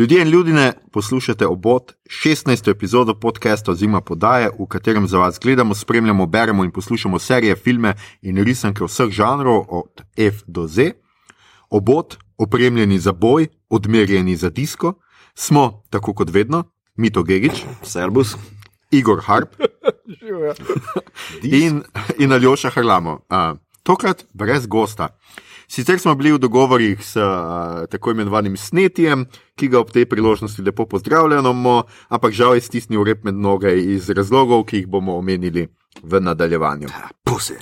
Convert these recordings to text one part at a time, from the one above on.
Ljudje in ljudje, poslušate obot 16. epizodo podcasta Zima podaje, v katerem za vas gledamo, spremljamo, beremo in poslušamo serije, filme in risanke vseh žanrov, od F do Z. Obot, opremljeni za boj, odmerjeni za disko, smo, tako kot vedno, Mito Gigič, Servus. Igor Harp in, in Aljoša Harlamo. Uh, tokrat brez gosta. Sicer smo bili v dogovorih s uh, tako imenovanim snetjem, ki ga ob tej priložnosti lepo pozdravljamo, ampak žal je stisnil rep med noge iz razlogov, ki jih bomo omenili v nadaljevanju. Puse.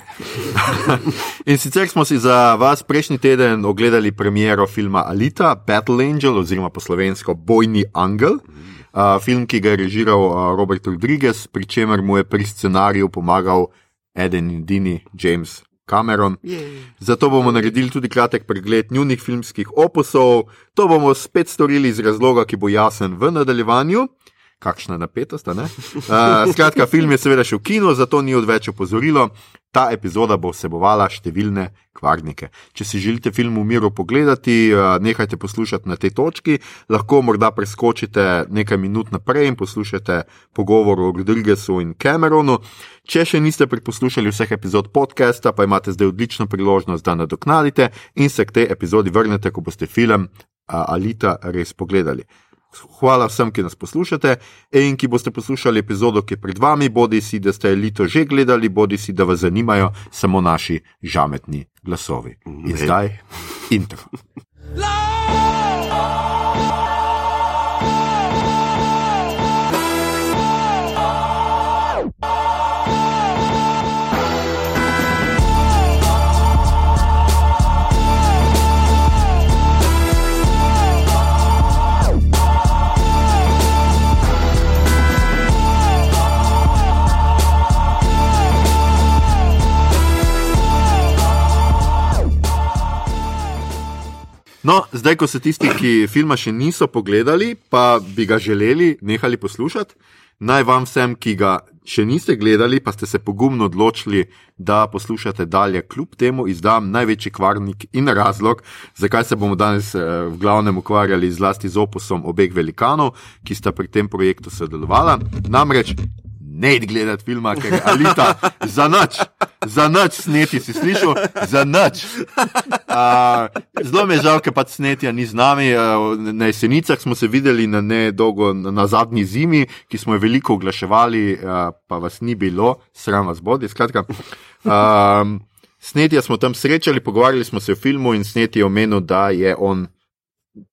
In sicer smo si za vas prejšnji teden ogledali premiero filma Alita, Battle Angel oziroma po slovensko Bojni Angel. Uh, film, ki ga je režiral uh, Robert Rodriguez, pri čemer mu je pri scenariju pomagal eden in edini James Cameron. Zato bomo naredili tudi kratek pregled njunih filmskih opusov. To bomo spet storili iz razloga, ki bo jasen v nadaljevanju. Kakšna napetost? Uh, skratka, film je seveda še v kinu, zato ni odveč opozorilo. Ta epizoda bo vsebovala številne kvarnike. Če si želite film v miru pogledati, uh, nehajte poslušati na tej točki, lahko morda preskočite nekaj minut naprej in poslušate pogovor o Rodriguezu in Cameronu. Če še niste predposlušali vseh epizod podcasta, pa imate zdaj odlično priložnost, da nadoknadite in se k tej epizodi vrnete, ko boste film uh, Alita res pogledali. Hvala vsem, ki nas poslušate in ki boste poslušali epizodo, ki je pred vami, bodi si, da ste elito že gledali, bodi si, da vas zanimajo samo naši žametni glasovi. In zdaj intro. No, zdaj, ko so tisti, ki filma še niso pogledali, pa bi ga želeli nehali poslušati, naj vam vsem, ki ga še niste gledali, pa ste se pogumno odločili, da poslušate dalje, kljub temu izdam največji kvarnik in razlog, zakaj se bomo danes eh, v glavnem ukvarjali zlasti z opusom obeh velikanov, ki sta pri tem projektu sodelovala. Namreč ne id gledati filma, ker je Alita za noč. Za noč sneti si slišal, za noč. Uh, zelo mi je žal, ker pač snetja ni z nami. Uh, na jesenicah smo se videli na nedolgo, na, zadnji zimi, ki smo jo veliko oglaševali, uh, pa vas ni bilo, sram vas bodi. Skratka, um, snetja smo tam srečali, pogovarjali smo se o filmu in sneti je omenil, da je on.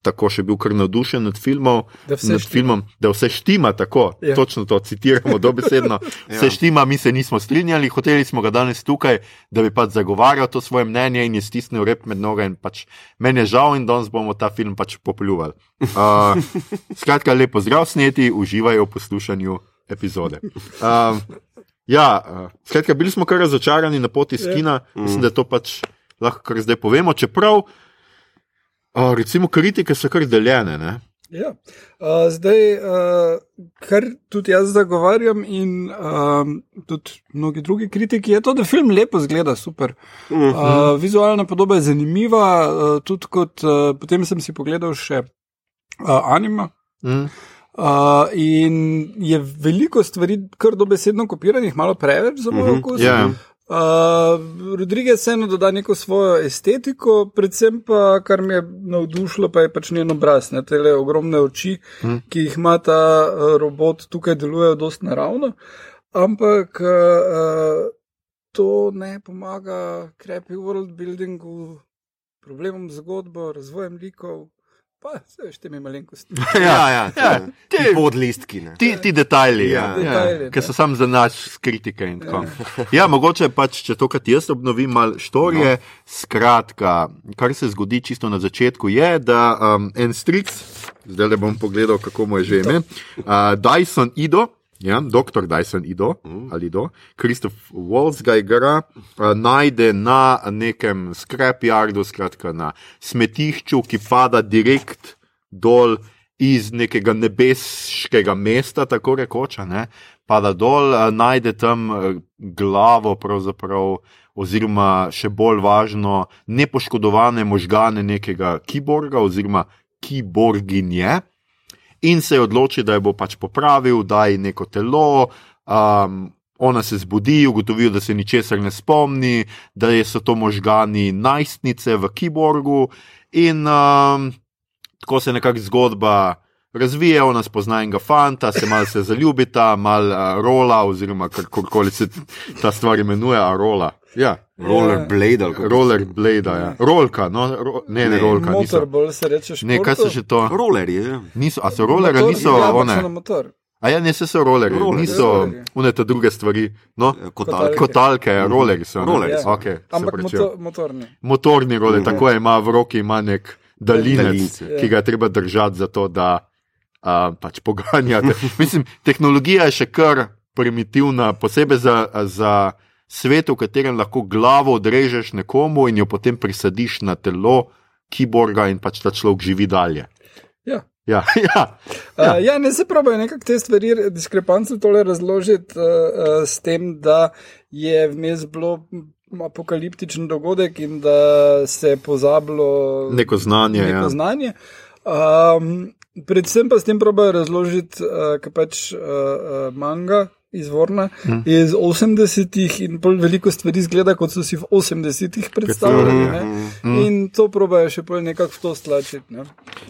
Tako še bil kar navdušen nad, filmov, Da nad štima. filmom, da vse štima tako. Ja. Ja. Točno to citiramo dobesedno. Vse štima, mi se nismo strinjali, hoteli smo ga danes tukaj, da bi pač zagovarjal to svoje mnenje in je stisnil rep med noge. Pač, meni je žal in danes bomo ta film pač popljuvali. Uh, skratka, lepo zdrav sneti, uživajo v poslušanju epizode. Um, ja, uh, skratka, bili smo kar razočarani na poti iz Ja. kina, mislim, da to pač lahko kar zdaj povemo. Čeprav, uh, recimo, kritike so kar deljene. Ne? Ja. Uh, zdaj, uh, kar tudi jaz zagovarjam, in um, tudi mnogi drugi kritiki, je to, da film lepo zgleda, super. Uh, vizualna podoba je zanimiva, uh, tudi kot uh, potem sem si pogledal še uh, anima. Mm. Uh, in je veliko stvari, kar dobesedno kopiranih, malo preveč za moj Mhm, okus. ja. Uh, Rodriguez vseeno doda neko svojo estetiko, predvsem pa, kar me je navdušilo, pa je pač njen obraz, ne te ogromne oči, Mhm. ki jih ima ta uh, robot, tukaj delujejo dosti naravno. Ampak uh, to ne pomaga krepi world buildingu, problemom zgodbo, razvojem likov, pa vse še temi malenkosti. Ja, ja, Ja, ja. Ti podlistki. ne. Ti, ti detajli, ja, Ja, ja, detajli, ki ne. so sam za nas kritike in tako. Ja, mogoče pač, če to, kar jaz obnovim, malo štorije. No. Skratka, kar se zgodi čisto na začetku, je, da um, en stric, zdaj le bom pogledal, kako mu je že ime, uh, Dyson Ido. Ja, doktor Dyson Ido, ali do, Kristof Waltz ga igra, uh, najde na nekem scrapyardu, skratka na smetišču, ki pada direkt dol iz nekega nebeškega mesta, tako rekoč, ne, pada dol, a, najde tam eh, glavo, pravzaprav, oziroma še bolj važno, nepoškodovane možgane nekega kiborga oziroma kiborginje. In se je odločil, da jo bo pač popravil, da je neko telo. Um, ona se zbudi, ugotovi, da se ničesar ne spomni, da so to možgani najstnice v kiborgu, in um, tako se nekako zgodba. Razvije, ona spozna enega fanta, se malo se zaljubita, malo uh, rola, oziroma kako se ta stvar imenuje, a rola. Ja. Rollerblade ali kako? Rollerblade, ja. Rolka, no, ro, ne, ne, ne rolka. Motor bolj se reče športu. Ne, kaj se že to? Rollerji, ja. Niso, a so rollerji, niso ja, one. A ja, ne, se so rollerji, Rollerji, niso rollerji. one te druge stvari. No, Kotalke. kotalke, ja, rollerji so. Rollerji so. Okay, Ampak moto, motorni. Motorni roller, Mhm. tako je, ima v roki ima nek daljinec, Daljince. ki ga je treba držati, zato da uh, pač poganjate. Mislim, tehnologija je še kar primitivna, posebej za, za svet, v katerem lahko glavo odrežeš nekomu in jo potem prisadiš na telo kiborga in pač ta človek živi dalje. Ja. Ja, ja. Ja. Uh, ja, ne se pravijo nekako te stvari, diskrepance tole razložiti uh, uh, s tem, da je vmes bilo apokaliptičen dogodek in da se je pozabilo neko znanje. neko ja. znanje. Um, predvsem pa s tem probajo razložiti, uh, kaj pač uh, uh, manga. Izvorna je iz 80-ih in bolj veliko stvari zgleda, kot so si v 80-ih predstavljali. ne. Mhm. In to probajo še bolj nekako v to stlačiti. Ne.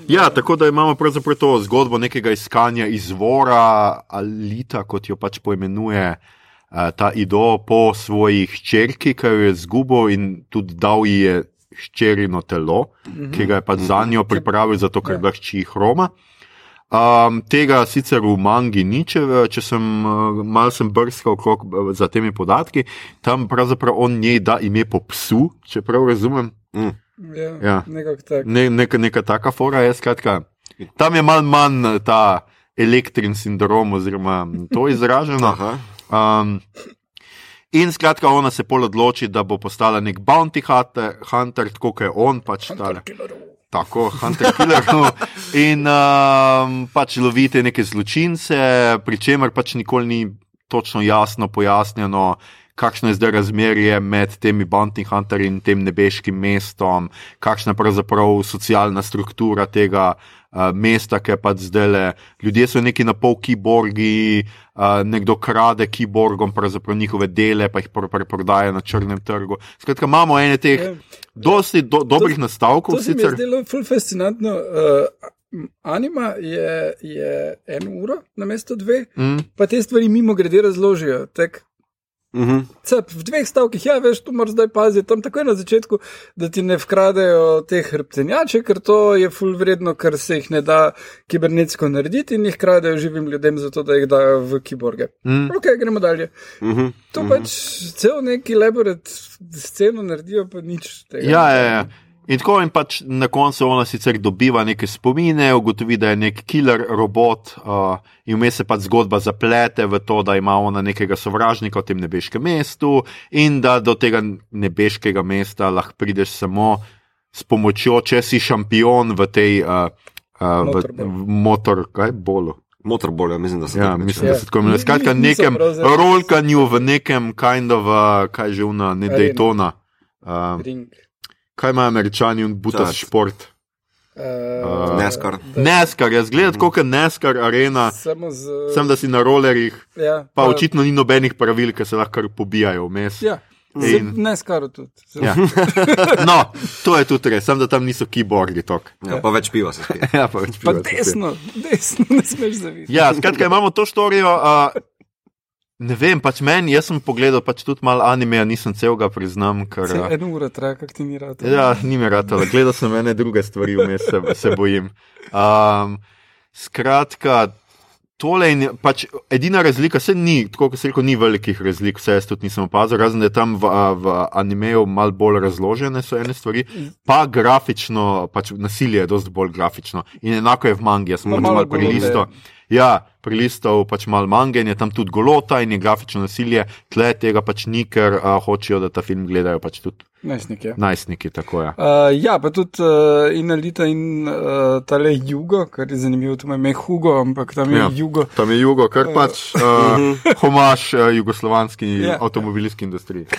Ja, tako da imamo pravzaprav to zgodbo nekega iskanja izvora alita, kot jo pač poimenuje uh, ta Ido, po svoji hčerki, ki jo je zgubil in tudi dal ji je hčerino telo, ki ga je pač za njo pripravil, zato ker ga hči Hroma. Um, tega sicer v mangi ni, če, če sem malo sem brskal okrog uh, za temi podatki. Tam pravzaprav on njej da ime po psu, če prav razumem. Mm. Ja, Ja. tako. Ne, neka, neka taka fora je, skratka. Tam je malo manj eh, ta elektrin sindrom, oziroma to izraženo. Um, in skratka, ona se pol odloči, da bo postala nek bounty hunter, hunter tako kot je on, pač. Tako, Hunter Killer. No. In um, pač lovite neke zločince, pri čemer pač nikoli ni točno jasno pojasnjeno, kakšno je zdaj razmerje med temi bounty hunterji in tem nebeškim mestom, kakšna je pravzaprav socialna struktura tega uh, mesta, ki je pač zdaj le. Ljudje so neki na pol kiborgi, uh, nekdo krade kiborgom, njihove dele, pa jih pr- preprodaja na črnem trgu. Skratka, imamo ene teh Ja. dosti do, dobrih nastavkov, To se mi je sicer. zdelo ful fascinantno. Uh, anima je, je eno uro na mesto dve, Mm. pa te stvari mimo grede razložijo. Tak, Mhm. cep, v dveh stavkih, ja, veš, tu moraš zdaj paziti, tam takoj na začetku, da ti ne vkradejo te hrbtenjače, ker to je ful vredno, ker se jih ne da kibernetsko narediti in jih kradejo živim ljudem, zato da jih dajo v kiborge. Mm. Ok, gremo dalje. Mhm. To pač cel neki laborat sceno naredijo, pa nič tega. Ja, ja, ja. In tako in pač na koncu ona sicer dobiva neke spomine, ugotovi, da je nek killer robot, uh, in vmes se pač zgodba zaplete v to, da ima ona nekega sovražnika v tem nebeškem mestu, in da do tega nebeškega mesta lahko prideš samo s pomočjo, če si šampion v tej uh, uh, v, Motorball. v motor, kaj bolu. Motorball, ja, mislim, da se Ja, tako mislim, da se tako imenuje. Skratka, nekem rolkanju, v nekem kind of, uh, kaj že una, ne Arena. Daytona. Uh, Ring. Kaj imajo američani in butas Čas. šport? Uh, NASCAR. Neskar, jaz gledam, kot je Neskar arena, Samo z. sem da si na rolerjih, Ja, pa očitno ni nobenih pravil, ki se lahko pobijajo vmes. Ja, In- ne skaro tudi. Ja. No, to je tudi res, sem da tam niso keyboardi tok. Ja, pa več piva se spije. Ja, pa več Pa piva spije. desno, desno ne smeš zaviti. Ja, skratka, imamo to štorijo. Uh, ne vem, pač meni, jaz sem pogledal pač tudi malo anime, nisem celega priznam, ker. Se eno uro traja, kak ti ni rad. Ja, ni mi rad, gledal sem ene druge stvari, vmes se, se bojim. Um, skratka, tole je pač edina razlika, se ni, tako kot se rekel, ni velikih razlik, vse jaz tudi nisem opazil, razen da je tam v, v animeju malo bolj razložene so ene stvari, pa grafično, pač nasilje je dosti bolj grafično. In enako je v mangi, jaz sem pač malo malo prilisto. Ja, prilistav pač malo mange in je tam tudi golota in je grafično nasilje, tle tega pač ni, ker a, hočejo, da ta film gledajo pač tudi Najstnik je. najstniki, tako je. Uh, ja, pa tudi uh, in Alita in uh, tale Jugo, kar je zanimivo, tu ima ime Hugo, ampak tam je Ja. ja. Jugo. Tam je jugo, kar pač uh, homaš uh, jugoslovanski Ja. avtomobilski industriji.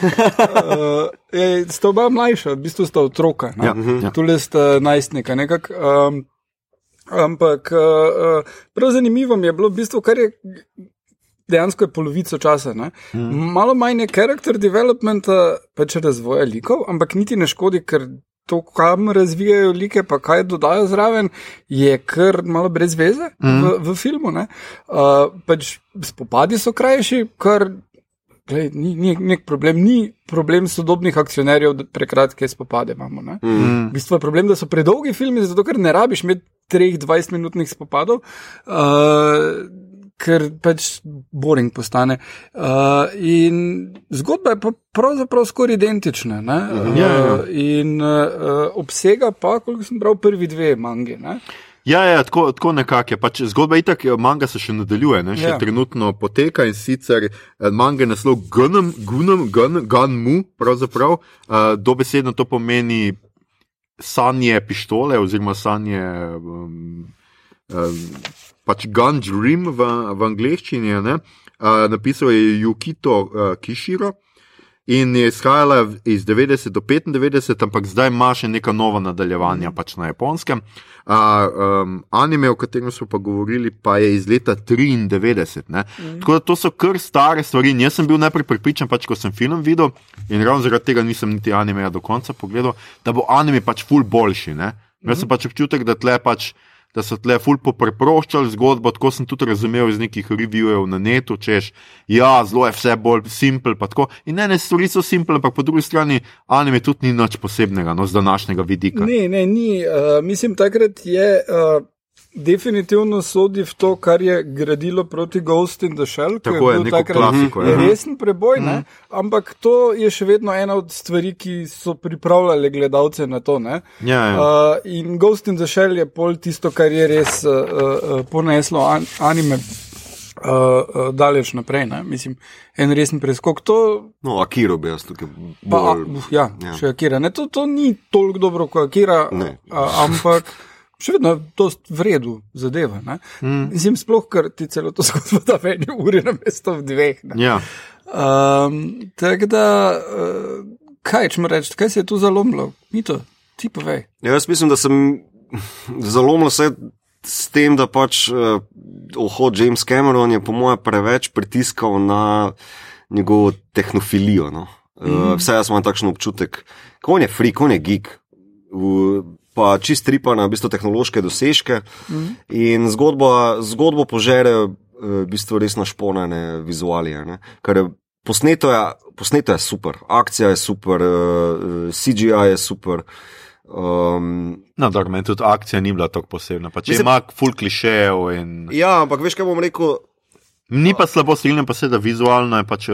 Uh, je, sta oba mlajša, v bistvu sta otroka. ne. Ja, ja. Tule sta najstnika. Nekak, um, Ampak uh, prav zanimivo mi je bilo, v bistvu, kar je dejansko je polovico časa. Mm. Malo manj je karakter developmenta, pač razvoja likov, ampak niti ne škodi, ker to, kam razvijajo like, pa kaj dodajo zraven, je kar malo brez veze mm. v, v filmu. Uh, pač spopadi so krajši, kar. Glej, ni, ni nek problem, ni problem sodobnih akcionarjev, da prekratke spopade imamo. Mm. V bistvu je problem, da so predolgi filmi, zato ker ne rabiš imeti 3-20-minutnih spopadov. Uh, ker pač boring postane. Uh, in zgodba je pa pravzaprav skoraj identična. Uh, ja, ja. In uh, obsega pa, koliko sem bral, prvi dve mangi. Ne? Ja, ja, tako, tako nekako je. Pač zgodba je tako, manga se še nadaljuje, ne? še ja. trenutno poteka in sicer manga je naslov Gunum, Gunum, Gun, Gunmu, pravzaprav uh, dobesedno to pomeni sanje pištole oziroma sanje. Um, um, pač Gun Dream v, v angleščini, uh, napisal je Jukito uh, Kishiro. In je izhajala iz 90 do 95, ampak zdaj ima še neka nova nadaljevanja, pač na japonskem. Uh, um, anime, o katerem smo pa govorili, pa je iz leta 93. Mm. Tako da to so kar stare stvari. In jaz sem bil najprej pripričan, pač, ko sem film videl, in ravno zaradi tega nisem niti anime do konca pogledal, da bo anime pač ful boljši. Mm. Jaz sem pač občutek, da tle pač da so tle fulpo preproščali zgodbo, tako sem tudi razumel iz nekih revijev na netu, češ, ja, zelo je vse bolj simpel. In ne, ne, stvari so simple, ampak po drugi strani anime tudi ni nič posebnega, no, z današnjega vidika. Ne, ne, ni. Uh, mislim, takrat je. Uh definitivno sodi v to, kar je gradilo proti Ghost in the Shell. Tako je, neko klasiko. Je resen preboj, mm. ampak to je še vedno ena od stvari, ki so pripravljali gledalce na to. Ja, ja. Uh, in Ghost in the Shell je pol tisto, kar je res uh, uh, poneslo an anime. Uh, uh, daleč naprej, ne? mislim, en resen preskok. To, no, Akira bi jaz tukaj bolj. Pa, a, ja, ja, še Akira. Ne, to, to ni toliko dobro kot Akira, uh, ampak še vedno to v redu zadeva. Mm. Mislim, sploh, ker ti celo to zgodbo da v eni uri na mesto v dveh. Ja. Um, Tako da, uh, kaj če mu reči, kaj se je tu zalomilo? Mi to, ti povej. Ja, jaz mislim, da sem zalomil vse. S tem, da pač uh, ohod James Cameron je po mojem preveč pritiskal na njegovo tehnofilijo. No? Uh, mm. Vse jaz imam takšen občutek, ko je freak, ko je geek. V, pa čist tripa na v bistvu, tehnološke dosežke. Mm. In zgodbo, zgodbo požere eh, v bistvu res našponane vizualije. Posneto je, posneto je super, akcija je super, uh, eh, CGI je super. Um, no, da, meni tudi akcija ni bila tako posebna. Če mislim, ima full klišejev. In... Ja, ampak veš, kaj bom rekel. Ni pa slabo silno, pa se da vizualno je pač.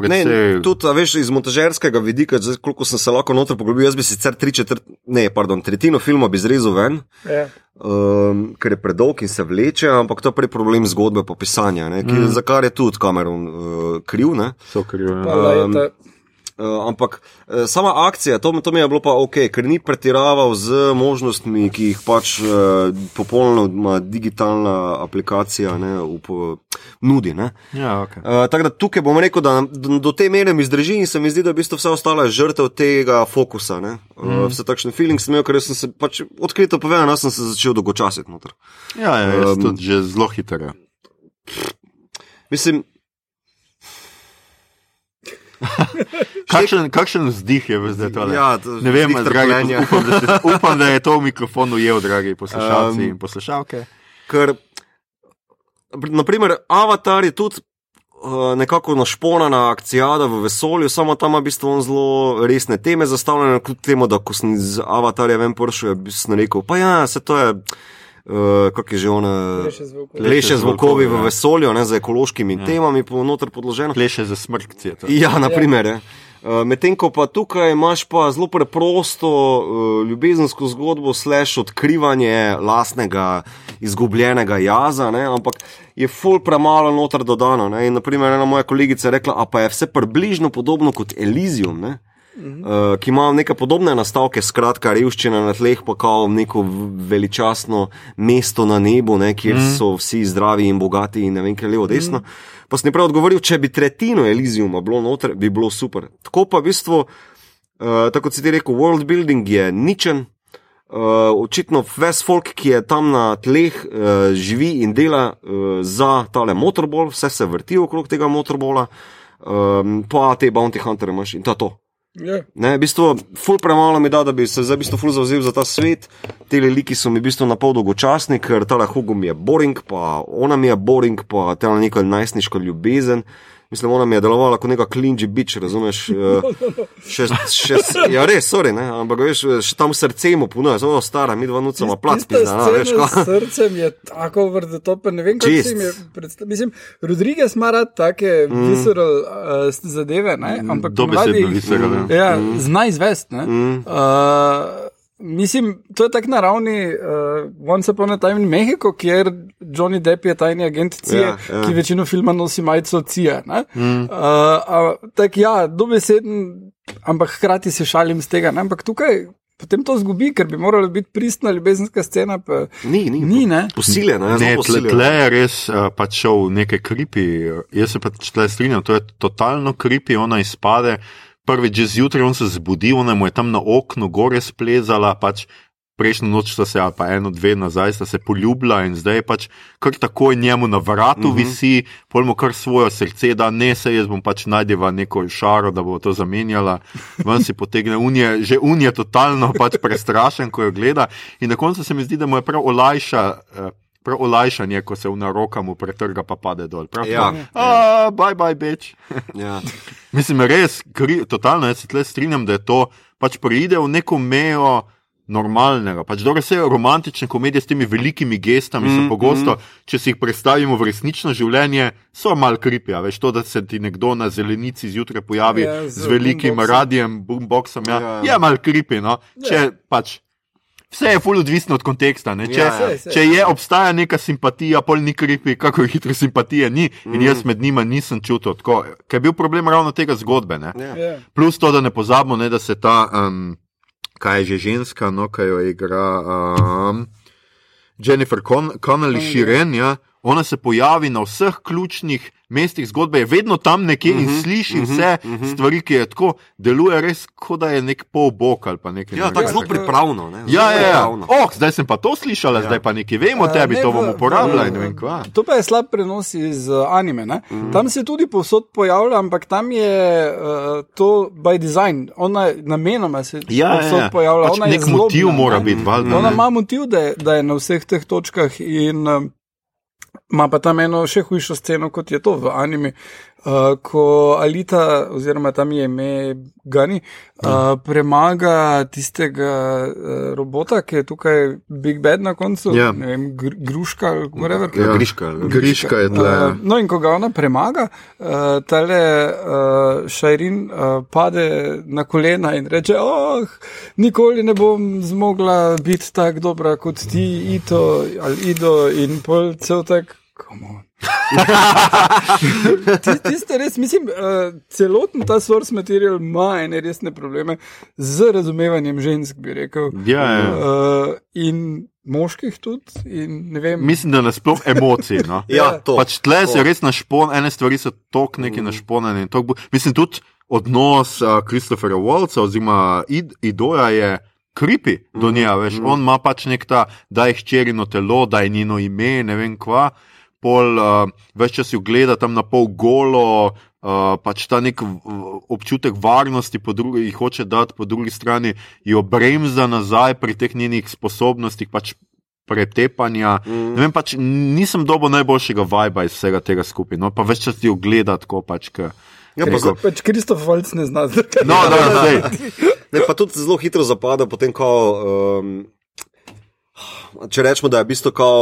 O, Ne, tudi, veš, iz montažerskega vidika, zdaj, koliko sem se lahko noter poglobil, jaz bi sicer tri četrt, ne, pardon, tretjino filma bi zrezal ven, ja. um, ker je predolg in se vleče, ampak to je prej problem zgodbe popisanja, ki, mm. za kar je tudi Cameron uh, kriv. Ne? So kriv. Ja. Uh, ampak uh, sama akcija, to, to mi je bilo pa ok, ker ni pretiraval z možnostmi, ki jih pač uh, popolnoma digitalna aplikacija ne, up, nudi. Ja, okay. uh, tako da tukaj bom rekel, da do te mere mi zdrži in se mi zdi, da je v bistvu vse ostalo žrtev tega fokusa. Uh, vse takšne feeling sem imel, ker sem se pač odkrito povedal, da sem se začel dolgočasiti. Ja, ja, um, tudi že zelo hitro. Mislim, kakšen, kakšen vzdih je zdaj to? Ja, to ne vem, dragi, upam, da ste, upam, da je to v mikrofonu ujel, dragi poslušalci um, in poslušalke. Ker, naprimer, Avatar je tudi uh, nekako našponana akcija v vesolju, samo tam ima v bistvu zelo resne teme zastavljene, kljub temu, da ko sem z Avatarja ven prišel, sem rekel, pa ja, se to je. Uh, kako je že ono, leše zvokovi v ja. vesolju, ne, z ekološkimi ja. temami, pa noter podloženo. Leše za smrtce. Ja, naprimer. Ja. Uh, Medtem ko pa tukaj imaš pa zelo preprosto uh, ljubezensko zgodbo, slash odkrivanje lastnega izgubljenega jaza, ne, ampak je ful premalo noter dodano. Ne. In naprimer ena moja kolegica je rekla, a pa je vse približno podobno kot Elysium. Ne. Uh, ki ima neke podobne nastavke, skratka, revščina na tleh, pa kao neko veličastno mesto na nebu, ne, kjer mm. so vsi zdravi in bogati in ne vem, kaj levo, desno. Mm. Pa sem prav odgovoril, če bi tretjino Elysiuma bilo noter, bi bilo super. Tako pa v bistvu, uh, tako kot si ti rekel, world building je ničen. Uh, očitno ves folk, ki je tam na tleh, uh, živi in dela uh, za tale motorbol, vse se vrti okrog tega motorbola, um, pa te bounty huntere imaš in to je to. Ja. Ne, v bistvu, ful premalo mi da, da bi se zdaj v bistvu ful zavzel za ta svet. Te liki so mi v bistvu na pol dolgočasni, ker ta Hugo mi je boring, pa ona mi je boring, pa ta neka najstniška ljubezen. Mislim, ona mi je delovala kot neka klinči bič, razumeš? Eh, Še, še, ja, res, sorry, ne, ampak veš, še tam srce mu puno, zelo stara, mi dva nuca ima plac, Tista pizda, no, veš, scena ko. s srcem je tako vrdo tope, ne vem, kako Čist. si mi predstavljam. Mislim, Rodriguez ima rad take mm. visceral uh, zadeve, ne? ampak Dobesedno ponavadi jih- visceral, ja. Ja, mm. zna izvest. Mm. Uh, mislim, to je tak na ravni uh, Once Upon a Time in Mexico, kjer Johnny Depp je tajni agent CIA, Ja, ja, ja. ja. ki večino filma nosi majico CIA. Mm. Uh, uh, tak ja, dobeseden, ampak hkrati se šalim z tega. Ne? Ampak tukaj. Potem to zgubi, ker bi morala biti pristna ljubezenska scena. Pa, Ni, ni. Ni, ne? Posiljena, Ne, zelo tle, tle je res uh, pač šel nekaj kripi. Jaz se pač tle strinjam, to je totalno kripi, ona izpade. Prvič že zjutraj on se zbudi, ona mu je tam na oknu gore splezala, pač prejšnjo noč sta se, ali pa eno, dve nazaj, sta se poljubila in zdaj pač kar takoj njemu na vratu uh -huh. visi, pojmo kar svoje srce, da ne se jaz bom pač najdeva neko šaro, da bo to zamenjala, ven si potegne unije, že unije totalno pač prestrašen, ko jo gleda in na koncu se mi zdi, da mu je prav olajša. eh, Prav olajšanje, ko se v roka mu pretrga, pa pade dol. Prav, Ja. ja. bye bye, beč. Ja. Mislim, res, kri, totalno, jaz se tle strinjam, da je to pač pride v neko mejo normalnega. Pač dobro, vse romantične komedije s temi velikimi gestami mm, so pogosto, mm. če si jih predstavimo v resnično življenje, so mal kripja. Veš, to, da se ti nekdo na zelenici zjutraj pojavi Ja, ja, z z velikim boomboxom. radijem, boomboxom, ja, Ja. ja. je mal kripi. No? Če Ja. pač. Vse je fully odvisno od konteksta. ne. Če, Ja, ja. Sej, sej. če je obstaja neka simpatija, pol ni kripi, kako hitro simpatije ni. In jaz med njima nisem čutil tako, ker je bil problem ravno tega zgodbe. Ne. Ja. Ja. Plus to, da ne pozabimo, ne, da se ta, um, kaj je že ženska, no, kaj jo igra um, Jennifer Con Connelly Širen, ja, ona se pojavi na vseh ključnih mestih zgodbe, je vedno tam nekje in sliši vse stvari, ki je tako, deluje res, kot da je nek pol bok ali pa nekaj. Ja, ne tako zelo pripravno. Ne? Ja, ja, ja. Oh, zdaj sem pa to slišala, ja. zdaj pa nekaj vemo Eh, tebi, ne, to bom uporabljala in ne. To pa je slab prenos iz uh, anime. Mm. Tam se tudi povsod pojavlja, ampak tam je uh, to by design. Ona namenoma se Ja, povsod ja, ja. pojavlja. Pač nek zlobna, motiv mora ne. biti, valjda. Ona ne. ima motiv, da je, da je na vseh teh točkah in um, ima pa tam eno še hujšo sceno, kot je to v anime. Uh, ko Alita, oziroma tam je ime Gani, uh, premaga tistega uh, robota, ki je tukaj Big Bad na koncu, Ja. ne vem, gr gruška whatever. Ja, Griška, ali- Griška je tle. ja. Uh, no, in ko ga ona premaga, uh, tale uh, Šajrin uh, pade na kolena in reče: Oh, nikoli ne bom zmogla biti tako dobra kot ti, Ito ali Ido in pol cel tak. Come on." Ti- Tiste res, mislim, uh, celoten ta source material ima ene resne probleme z razumevanjem žensk, bi rekel. Ja, ja. Uh, in moških tudi. Mislim, da nasploh emocij. No. Ja, to. Pač tle to. res našpon, ene stvari so tok neki mm. bo- Mislim, tudi odnos Kristofera uh, Walca oziroma Id Idoja je kripi do Mhm, njega, veš. On ima pač nek ta, da je hčerino telo, da je njeno ime, ne vem kva. Pol uh, več čas jo gleda tam na pol golo. Uh, pač ta nek občutek varnosti, po drugi ji hoče dati, po drugi strani jo bremza nazaj pri teh njenih sposobnostih, pač pretepanja. Mm. Vem, pač, nisem dobil najboljšega viba iz vsega tega skupaj, no, pa več čas ti ogleda tako. Pač, ka, Ja, pa, za, pač Kristof Valc ne zna no, da, zdaj. ne, pa tudi zelo hitro zapada, potem ko. Um, Če rečemo, da je v bistvu kao,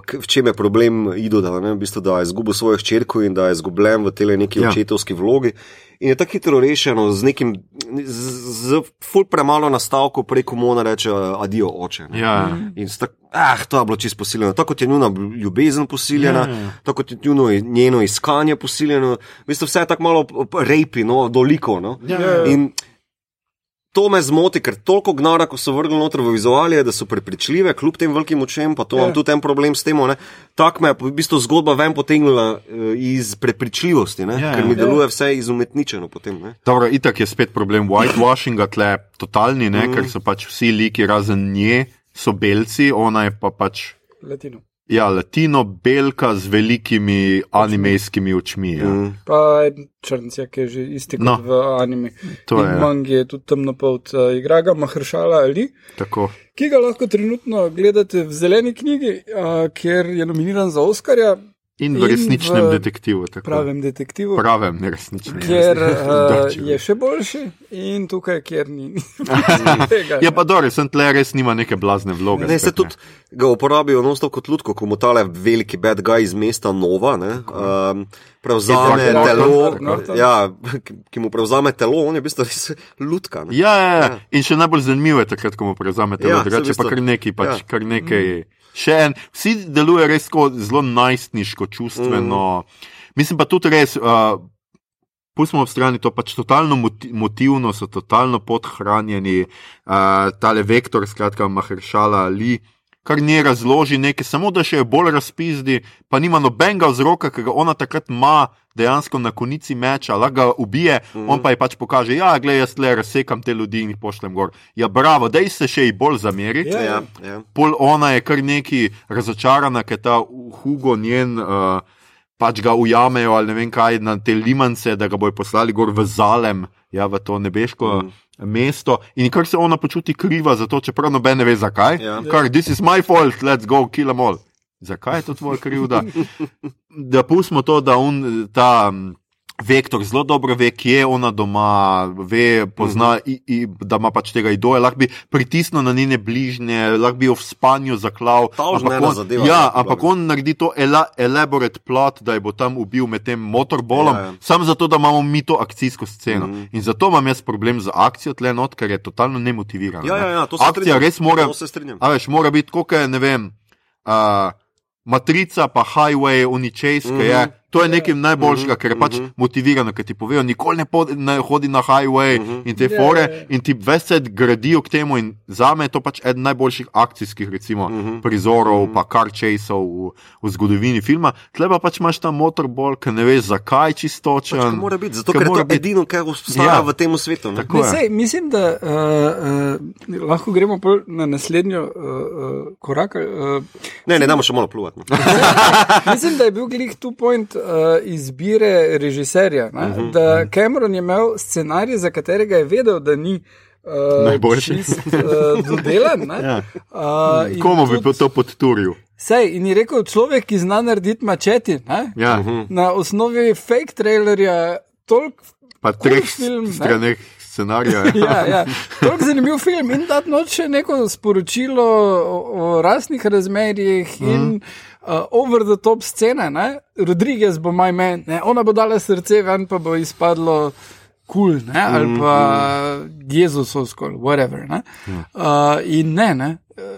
k- v čem je problem Idoda, ne? v bistvu, da je izgubil svojo hčerko in da je izgubljen v tej neki Ja. ja. očetovski vlogi. In je tako hitro rešeno z nekim, z, z ful premalo nastavkov, preko Mona reče: Adijo, oče. ne. Ja. In sta, ah, to je bilo čisto posiljeno. Tako kot je njuna ljubezen posiljena, Ja, ja. tako kot je njuno, njeno iskanje posiljeno. V bistvu vse je tako malo rejpi, no, doliko. No. Ja. In To me zmoti, ker toliko gnara, ko so vrgli noter v vizualije, da so prepričljive, kljub tem velikim očem, pa to imam Ja. tudi en problem s tem. ne. Tak me je v bistvu zgodba ven potegnila eh, iz prepričljivosti, ne, Ja, ker ja. mi deluje vse izumetničeno potem. Ne. Dobro, itak je spet problem whitewashinga tle, totalni, ne, ker so pač vsi liki razen nje, so belci, ona je pa pač. Latino. Ja, latino, belka z velikimi animejskimi očmi. Ja. Mm. Pa en črnc, ki je že isti kot No. no. v animi. To In je, ja. mangi je tudi temnopolt, uh, igra ga Mahršala Ali, Tako. ki ga lahko trenutno gledate v zeleni knjigi, uh, kjer je nominiran za Oscarja, In In v resničnem v detektivu. Tako. pravem detektivu. Pravem, ne resničnem. Kjer uh, Doči. je še boljši, in tukaj, kjer ni. Je pa dobro, sem tle res nima neke blazne vloge. Ne, se spet, tudi ga uporabijo nosto kot lutko, ko mu tale veliki bad guy iz mesta Nova, ne, um, prevzame Edward telo, Norton, Norton. ja, ki, mu prevzame telo, on je v bistvu res lutka. Ne. Ja, ja, ja. In še najbolj zanimivo je takrat, ko mu prevzame telo, Ja, ja, drugače v pa bistvu- kar nekaj, pač, ja. ja. kar nekaj. Še en, vsi delujejo res zelo najstniško, čustveno. Mm. Mislim pa tudi res, uh, pustimo ob strani to, pač totalno moti motivno so, totalno podhranjeni, uh, tale vektor, skratka, Maheršala Ali. Kar ne razloži nekaj, samo da še je bolj razpizdi, pa nima nobenega vzroka, ki ga ona takrat ima dejansko na konici meča, lahko ga ubije, mm. on pa ji pač pokaže, ja, gledaj, jaz le razsekam te ljudi in jih pošljem gor. Ja, bravo, dej se še ji bolj zameriti. Ja, Ja, ja. Pol ona je kar neki razočarana, ker ta Hugo njen. Uh, Pač ga ujamejo ali ne vem kaj na te limance, da ga bojo poslali gor v Zalem, ja, v to nebeško mm. Mesto. In kar se ona počuti kriva za to, čeprav noben ne ve zakaj. Ja. Kar, this is my fault, let's go, kill them all. Zakaj je to tvoja krivda? Da pustimo to, da on ta. Mm, Vektor zelo dobro ve, kje je ona doma, ve, pozna, i, i, da ima pač tega idola, lahko bi pritisnil na njene bližnje, lahko bi jo v spanju zaklal. Ampak on- zadeva, Ja, ampak on naredi to ela, elaborate plot, da je bo tam ubil med tem motorbolom, Ja, ja, ja. ja. samo zato, da imamo mi to akcijsko sceno. Mm. In zato imam jaz problem z akcijo tle not, ker je totalno nemotivirana. Ja, ne. ja, ja, to se Akcija strinjam. res mora, se a veš, mora biti, koliko je, ne vem, uh, matrica pa highway, unichase, mm -hmm. je. To je nekaj najboljšega, ker je pač motivirano, ker ti povejo, nikoli ne, pod, ne hodi na highway -huh. in te Ja, fore, ja, in ti veset gradijo k temu. In za me je to pač eden najboljših akcijskih recimo, prizorov, pa car chaseov v, v zgodovini filma. Tle pa pač imaš ta motorbol, ki ne veš zakaj čistočen. Pač, mora biti, zato Ker ker je to biti- edino, kar obstaja Ja. v tem svetu. Ne? Sej, mislim, da uh, uh, lahko gremo pol na naslednjo uh, uh, korak. Uh, Ne, ne, damo še malo pluvati. No. mislim, da je bil glih tu point uh, izbire režiserja. Uh Mhm, -huh, da Cameron je imel scenarij, za katerega je vedel, da ni. Uh, Najboljši. čist, uh, dodelan. ne. Ja. Uh, Komu bi tudi- pa to podturil? Sej, in je rekel človek, ki zna narediti mačeti. Ne? Ja. Mhm. Uh -huh. Na osnovi fake trailerja, toliko Pa treh film, ne? straneh scenarija. ja, ja. Tako zanimiv film in da noč še neko sporočilo o, o rasnih razmerjih in uh, over the top scene. Ne? Rodriguez bo maj men, ne? ona bo dala srce ven, pa bo izpadlo. Kul, cool, ali pa Jezusovsko, whatever. Ne? Uh, in ne, ne,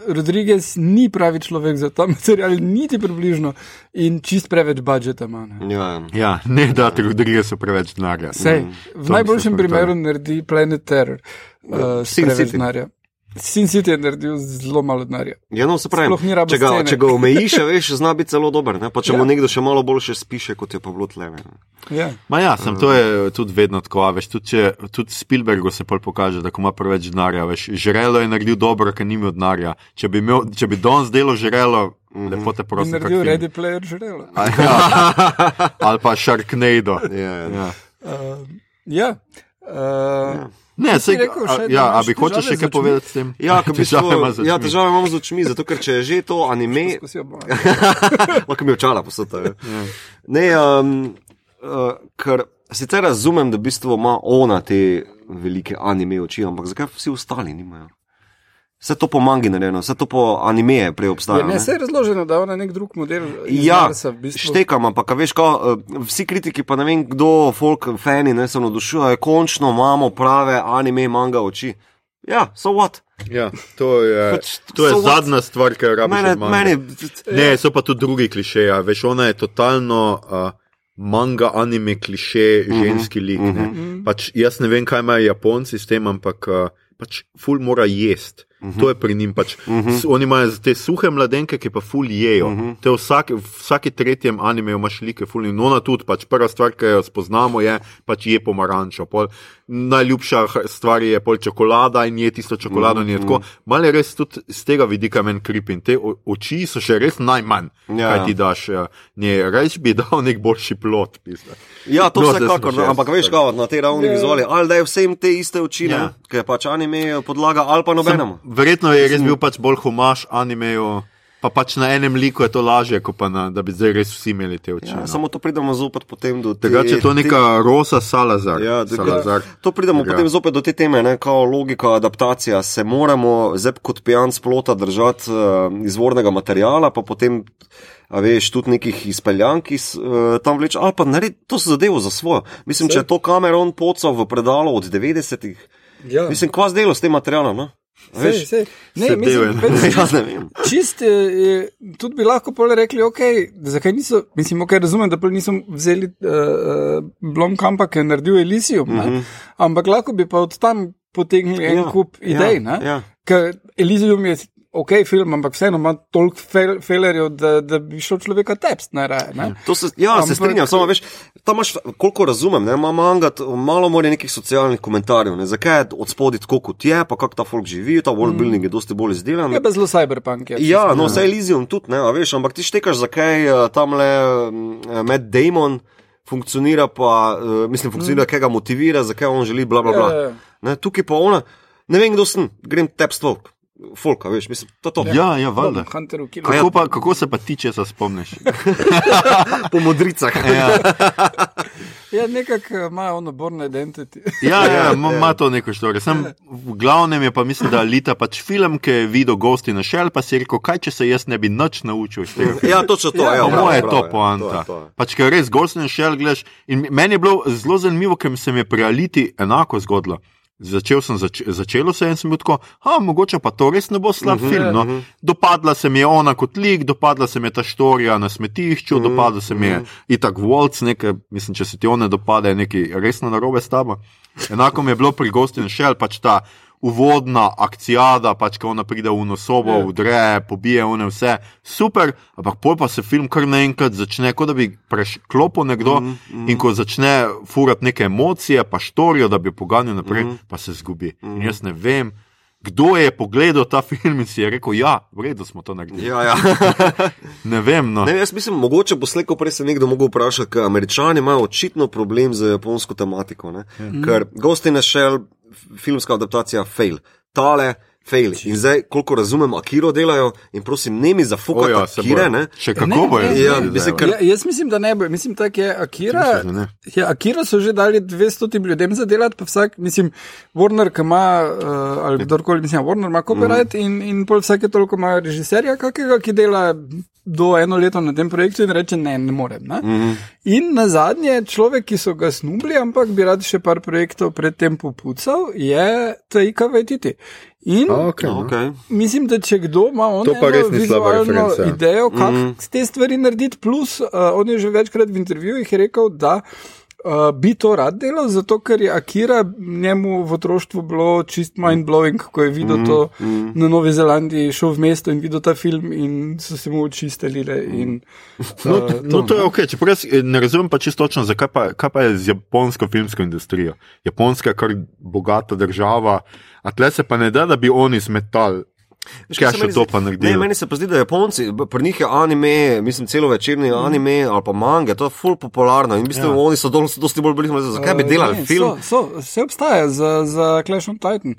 Rodriguez ni pravi človek za ta material, niti približno, in čist preveč budžeta ima. ne. Ja, Ja, ne da ti Rodriguez preveč denarja. Sej, v mislim, najboljšem primeru naredi Planet Terror, uh, Sin preveč denarja. Sin City je naredil zelo malo denarja. ja no, se pravi, če ga, scene. če ga omejiš, veš, zna biti zelo dober. Ne? Pa če Ja. mu nekdo še malo boljše spiše, kot je pa bilo tle. ne. Ja. Ma ja, sem, to je tudi vedno tako, a veš, tudi, če, tudi Spielbergu se pol pokaže, da ko ima preveč denarja, veš, žrelo je naredil dobro, ker ni imel denarja. Če bi, imel, če bi Don zdelo žrelo, lepo te prosim. kak naredil film. Ready Player žrelo. A Ja. Ali pa Sharknado. Ja, ja. Ja. Uh, ja. Uh, Ne, sej, rekel a, da ja, a bi hočeš še kaj povedati s tem? Ja, ker bi Težave ja, težave imamo z očmi, zato ker če je že to anime, lahko mi očala posota. Ja. Ne, um, uh, ker sicer razumem, da v bistvu ima ona te velike anime oči, ampak zakaj vsi ostali nimajo? Vse to po mangi narejeno, vse to po anime prej Ja, obstaja. ne, ne? se je razloženo, da je ona nek drug model. Ja, Marsa, v bistvu. štekam, ampak veš, ko, vsi kritiki, pa ne vem kdo, folk, fani, ne se navdušujejo, končno imamo prave anime manga oči. Ja, so what? Ja, to je, Pač, to je so what? zadnja stvar, ki jo rabiš. Mene, od mange. meni, Ne, so pa tudi drugi klišeji. a Veš, ona je totalno uh, manga, anime, kliše, ženski lik. Uh -huh. pač, jaz ne vem, kaj imajo Japonci s tem, ampak uh, pač ful mora jesti. Uh -huh. To je pri njim. Pač, uh -huh. Oni imajo te suhe mladenke, ki pa ful jejo. Uh -huh. Te vsak, vsaki tretjem animeju imaš like ful in ona tudi. Pač prva stvar, ki jo spoznamo, je pač je pomarančo. Pol, najljubša stvar je pol čokolada in je tisto čokolado. Uh -huh. Malo je res tudi z tega vidika meni krip in te oči so še res najmanj, ja, kaj ti daš. Ja. Ne, res bi dal nek boljši plot. Pizda. Ja, to no, vsekakor, no, ampak veš, kako na tej ravni yeah. vizuali. Ali da je vsem te iste oči, yeah. ki je pač anime podlaga, ali pa nobenemu. Sem, verjetno je res bil pač bolj humaš animeju. Pa pač na enem liku je to lažje, kot pa na, da bi zdaj res vsi imeli te oči. Ja, no. Samo to pridemo zopet potem do tega. Če je to neka te... rosa salazar. Ja, salazar. To pridemo tega. potem zopet do te teme, ne, kao logika, adaptacija. Se moramo zdaj kot pijan splota držati uh, izvornega materijala, pa potem, a veš, tudi nekih izpeljank, ki uh, tam vleče, ali pa narediti to zadevo za svojo. Mislim, Vse. če je to kameron pocal v predalu od 90-ih, ja. mislim, kva zdelo s tem materialom. No? Sej, sej. Ne, se mislim, peč, jaz ne vem. Čist, je, tudi bi lahko pole rekli, okay, zakaj niso, mislim, ok, razumem, da niso vzeli uh, uh, Blomkampa, ki je naredil Elysium, mm -hmm. ampak lahko bi pa od tam potegnili en ja, kup idej. Ja, ja. Ker Elysium je ok, film, ampak vseeno ima toliko felerjev, da, da bi šel človeka tepst. Ne, ne? Se, ja, ampak, se strinjam, samo veš, tam imaš, koliko razumem, ima manga, malo more nekih socialnih komentarjev, ne? zakaj je od spodaj tako kot je, pa kako ta folk živi, ta world building mm. je dosti bolj izdelan. Je pa zelo cyberpunk. Je, ja, no, vse Elysium tudi, ne, veš, ampak ti štekaš, zakaj uh, tam le uh, Matt Damon. Funkcionira pa, uh, mislim, funkcionira, mm. kaj ga motivira, zakaj on želi, bla, bla, bla. Ja, ja. Ne, tukaj pa ona, ne vem, kdo sem, grem tepstvo, Folka, veš, mislim, to je to. Ja, ja, valjda. Kako, pa, kako se pa ti, če se spomniš? po modricah. ja, ja nekako eh, ima ono borno identiteto. ja, ja, ima ja. to neko štorijo. V glavnem je pa mislim, da Lita pač film, ki je videl gosti na šel, pa si rekel, kaj če se jaz ne bi nič naučil. ja, točno to. Ja, ja, moje je to poanta. Pač, ker res gosti na šel gledaš. In meni je bilo zelo zanimivo, ker se mi je pri Aliti enako zgodilo. Začel sem, zač, začelo se in sem bil tako, a mogoče pa to res ne bo slab uh mhm, -huh, film. No. Uh mhm. -huh. Dopadla se mi je ona kot lik, dopadla se mi je ta štorija na smetišču, uh mhm, -huh, dopadla se mi je uh -huh. itak Volc, nekaj, mislim, če se ti one dopade, je nekaj resno narobe s tabo. Enako mi je bilo pri Gostin Shell, pač ta uvodna akcija, pač ko ona pride v nosobo. Ja. vdre, pobije one vse, super, ampak pol pa se film kar naenkrat začne, kot da bi preklopil nekdo mm -hmm. in ko začne furati neke emocije, pa štorijo, da bi poganjal naprej, mm pa se zgubi. Mm. In jaz ne vem. Kdo je pogledal ta film in si je rekel, ja, v redu, smo to naredili? Ja, ja. ne vem. No. Ne, jaz mislim, mogoče bo slejko prej se nekdo mogel vprašati, ker američani imajo očitno problem z japonsko tematiko. Ja. Ker Ghost in a Shell filmska adaptacija fail. Tale, fail. In zdaj, koliko razumem, Akiro delajo in prosim, ne mi zafukaj, ja, Akire. Ne? Še kako bo je? Ja, mislim, kar... ja, jaz mislim, da ne bo. Mislim, da je Akira. Ja, Akira so že dali 200 ljudem za delati, pa vsak, mislim, Warner, ki ima, uh, ali kdorkoli, mislim, Warner ima copyright mm. in, in pol vsake toliko ima režiserja kakega, ki dela do eno leto na tem projektu in reče: Ne, ne morem. Ne? Mm -hmm. In na zadnje, človek, ki so ga snubili, ampak bi rad še par projektov predtem popucal, je Taika Vajtiti. In okay, okay. mislim, da če kdo ima vizualno idejo, kako mm te stvari narediti, plus uh, on je že večkrat v intervjujih rekel, da uh, bi to rad delal, zato ker je Akira njemu v otroštvu bilo čist mind blowing, ko je videl mm, to mm. na Novi Zelandiji, šel v mesto in videl ta film in so se mu oči stelile. In, uh, no, to, no, to je ok, če jaz eh, ne razumem pa čisto točno, zakaj pa, pa je z japonsko filmsko industrijo. Japonska je kar bogata država, a tle se pa ne da, da bi oni zmetali. Kaj še to pa naredi? Meni se pa zdi, da Japonci, pri njih je anime, mislim, celo večerni mm. anime ali pa manga, to je full popularno in mislim, ja. oni so dosti bolj blizu, zakaj bi delali uh, ne, film? So, so, vse obstaja za, za Clash of Titan.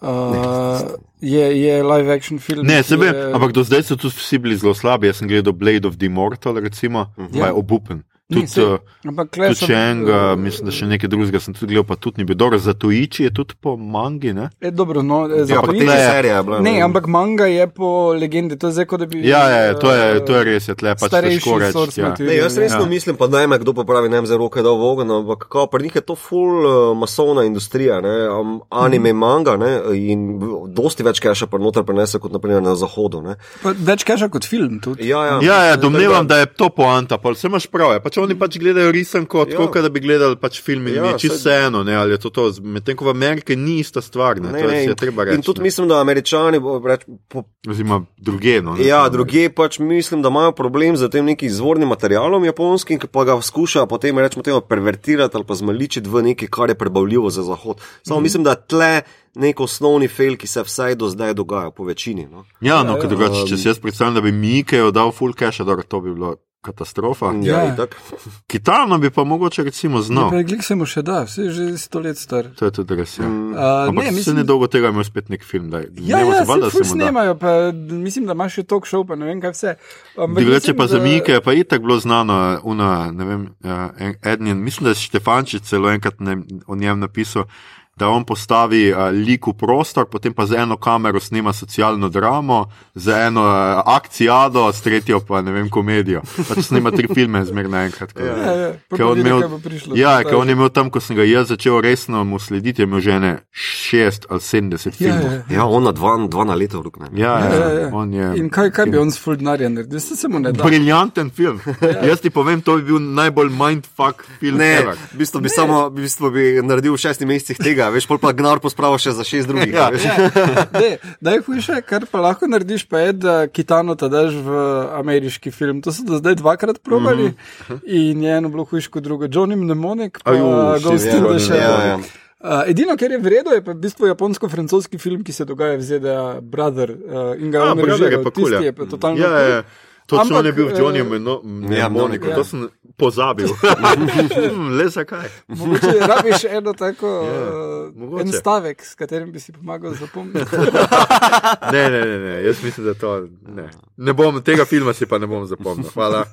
Uh, je, je live action film. Ne, sebe, je... ampak do zdaj so tu vsi bili zelo slabi. Jaz sem gledal Blade of the Immortal, recimo, uh -huh. pa je obupen. Tudi, uh, tudi če enega, uh, mislim, da še nekaj drugega sem tudi gledal, pa tudi ni bilo dobro. Zato iči je tudi po mangi. Ne? Je dobro, no, za ja, serije je bilo. Ne, ampak manga je po legendi, to je zdaj, kot da bi. Ja, ja, ja to, je, to je res, je tle pač težko reči. Ja. Ne, jaz resno ja. mislim, pa naj me kdo popravi, ne vem, za roke da v ogen, ampak kako pri njih je to full uh, masovna industrija, ne, um, anime, mm. manga ne, in dosti več keša pa noter prenese kot naprimer na zahodu. Več keša kot film tudi. Ja, ja. ja, ja domnevam, da je to poanta, pa vse imaš prav. Je, pač oni pač gledajo risanko, tako Ja. da bi gledali pač film in Ja, čisto vseeno, ne, ali je to to. Medtem ko v Ameriki ni ista stvar, ne, Ne, to ne, je in, treba reči. in tudi ne. mislim, da američani, reč, po, Oziroma druge. No, ne, ja, druge pač mislim, da imajo problem z tem nekim izvornim materialom japonskim, ki pa ga skušajo potem rečemo temu pervertirati ali pa zmaličiti v nekaj, kar je prebavljivo za zahod. Samo mm. mislim, da tle nek osnovni fail, ki se vsaj do zdaj dogaja po večini. No. Ja, no, Ja, ja, ja. drugače, če si jaz predstavljam, da bi Mikejo dal full cash, da to bi bilo katastrofa. Ja, Ja. ja. Kitano bi pa mogoče recimo znal. Preglik se mu še da, vse je že sto let star. To je tudi res. Ja. Mm. Uh, Ampak ne, mislim, ne dolgo tega imel spet nek film. Daj. Ja, Nemo ja, se valjda, se da. snemajo, pa mislim, da imaš še talk show, pa ne vem kaj vse. Drugače pa za da- Mike je pa itak bilo znano, una, ne vem, ja, en, eden, mislim, da je Štefančič celo enkrat ne, o njem napisal. Da on postavi uh, lik v prostor, potem pa z eno kamero snema socialno dramo, z eno uh, akcijado, s tretjo pa ne vem, komedijo. Pač snema tri filme zmer naenkrat. ko- Ja, ja, pa Ker on imel- prišlo. Ja, ker je- on je imel tam, ko sem ga jaz začel resno mu slediti, je imel že ne šest ali sedemdeset Ja, filmov. ja. Ja, ona dva, dva na leto rukne. Ja, Ja, ja, ja, ja. on je. In kaj, kaj bi on s full denarjem naredil? Se, mu ne da. Briljanten film. Jaz ti povem, to bi bil najbolj mindfuck film. Ne, ever. v bistvu bi, samo, v bistvu bi naredil v šestih mesecih tega, veš, pol pa gnar pospravil še za šest drugih. Ja. Ne, najhujše, kar pa lahko narediš, pa je, da kitano ta daš v ameriški film. To so do zdaj dvakrat probali mm -hmm. in je eno bilo hujše kot drugo. Johnny Mnemonic, pa Ghost shit, in ja, the Shell. ja, ja. Uh, edino, kar je vredno, je pa v bistvu japonsko-francoski film, ki se dogaja v ZDA, Brother. Uh, in ga A, on Brother režiral. je pa Tisti ja. je pa totalno Ja, kul. ja. Točno Ampak, je bil v eh, Johnnyju no, Ja, Mnemoniku, ja. to sem pozabil. Hmm, Le zakaj? Mogoče rabiš eno tako, Ja, uh, mogoče. en stavek, s katerim bi si pomagal zapomniti. Ne, ne, ne, ne, jaz mislim, da to ne. ne bom, tega filma si pa ne bom zapomnil. Hvala.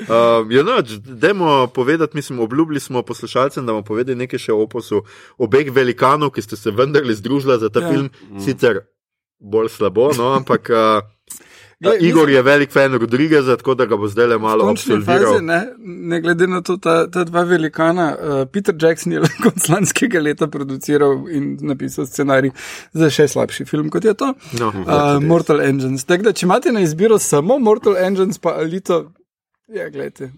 Um, ja, no, dajmo povedati, mislim, obljubili smo poslušalcem, da bomo povedali nekaj še o oposu obeh velikanov, ki ste se vendarle združili za ta Ja. ja. film, sicer bolj slabo, no, ampak. Uh, Glej, Igor mislim- je velik fan Rodrigueza, tako da ga bo zdaj le malo fazi, ne, ne glede na to, ta, ta dva velikana, uh, Peter Jackson je konec lanskega leta produciral in napisal scenarij za še slabši film, kot je to. No, Uh, Mortal Engines. Tako da, če imate na izbiro samo Mortal Engines, pa Alito, ja, gledajte.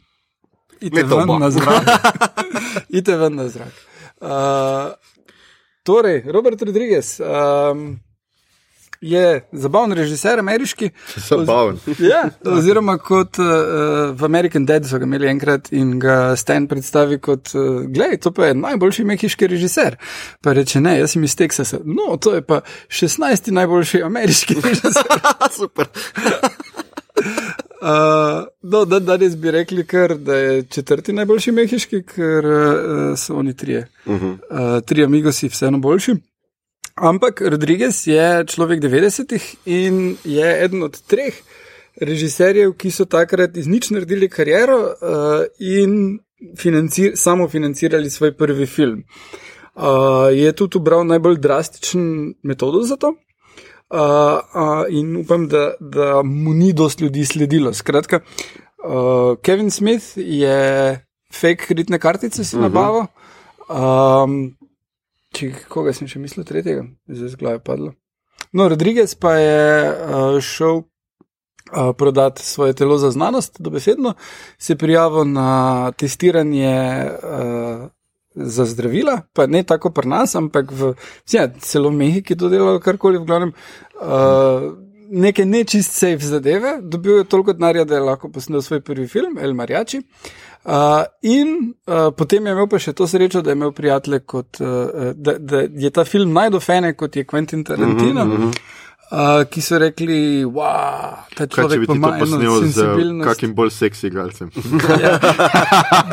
Ite ven na zrak. Ite ven na zrak. Uh, torej, Robert Rodriguez. Um, Je zabaven režiser, ameriški. Zabaven. Ja, oziroma kot uh, v American Dead so ga imeli enkrat in ga Stan predstavi kot, uh, gledaj, to pa je najboljši mehiški režiser. Pa reče, ne, jaz sem iz Teksasa. No, to je pa 16. najboljši ameriški režiser. Super. Uh, no, da, danes bi rekli, kar, da je četrti najboljši mehiški, ker uh, so oni trije. Uh -huh. uh, tri amigosi, vseeno boljši. Ampak Rodriguez je človek 90-ih in je eden od treh režiserjev, ki so takrat iz nič naredili kariero uh, in financir, samo financirali svoj prvi film. Uh, je tudi ubral najbolj drastičen metodo za to. Uh, uh, in upam, da, da mu ni dost ljudi sledilo. Skratka, uh, Kevin Smith je fake kreditne kartice si uh -huh. nabavil. Um, če koga sem še mislil, tretjega, zdaj z glave padlo. No, Rodriguez pa je uh, šel uh, prodati svoje telo za znanost, dobesedno, se prijavil na testiranje. Uh, Za zdravila, pa ne tako pri nas, ampak v ja, celo Mehiki to delajo, karkoli v glavnem. Uh, neke nečist safe zadeve, dobil je toliko denarja, da je lahko posnel svoj prvi film, El Marjači. Uh, in uh, potem je imel pa še to srečo, da je imel prijatelje, kot, uh, da, da je ta film najdofene, kot je Quentin Tarantino. Mm -hmm. Uh, ki so rekli, da ta Kaj, če človek bi ti to ima eno posnel z sensibilnost. kakim bolj seksi igralcem? Ja,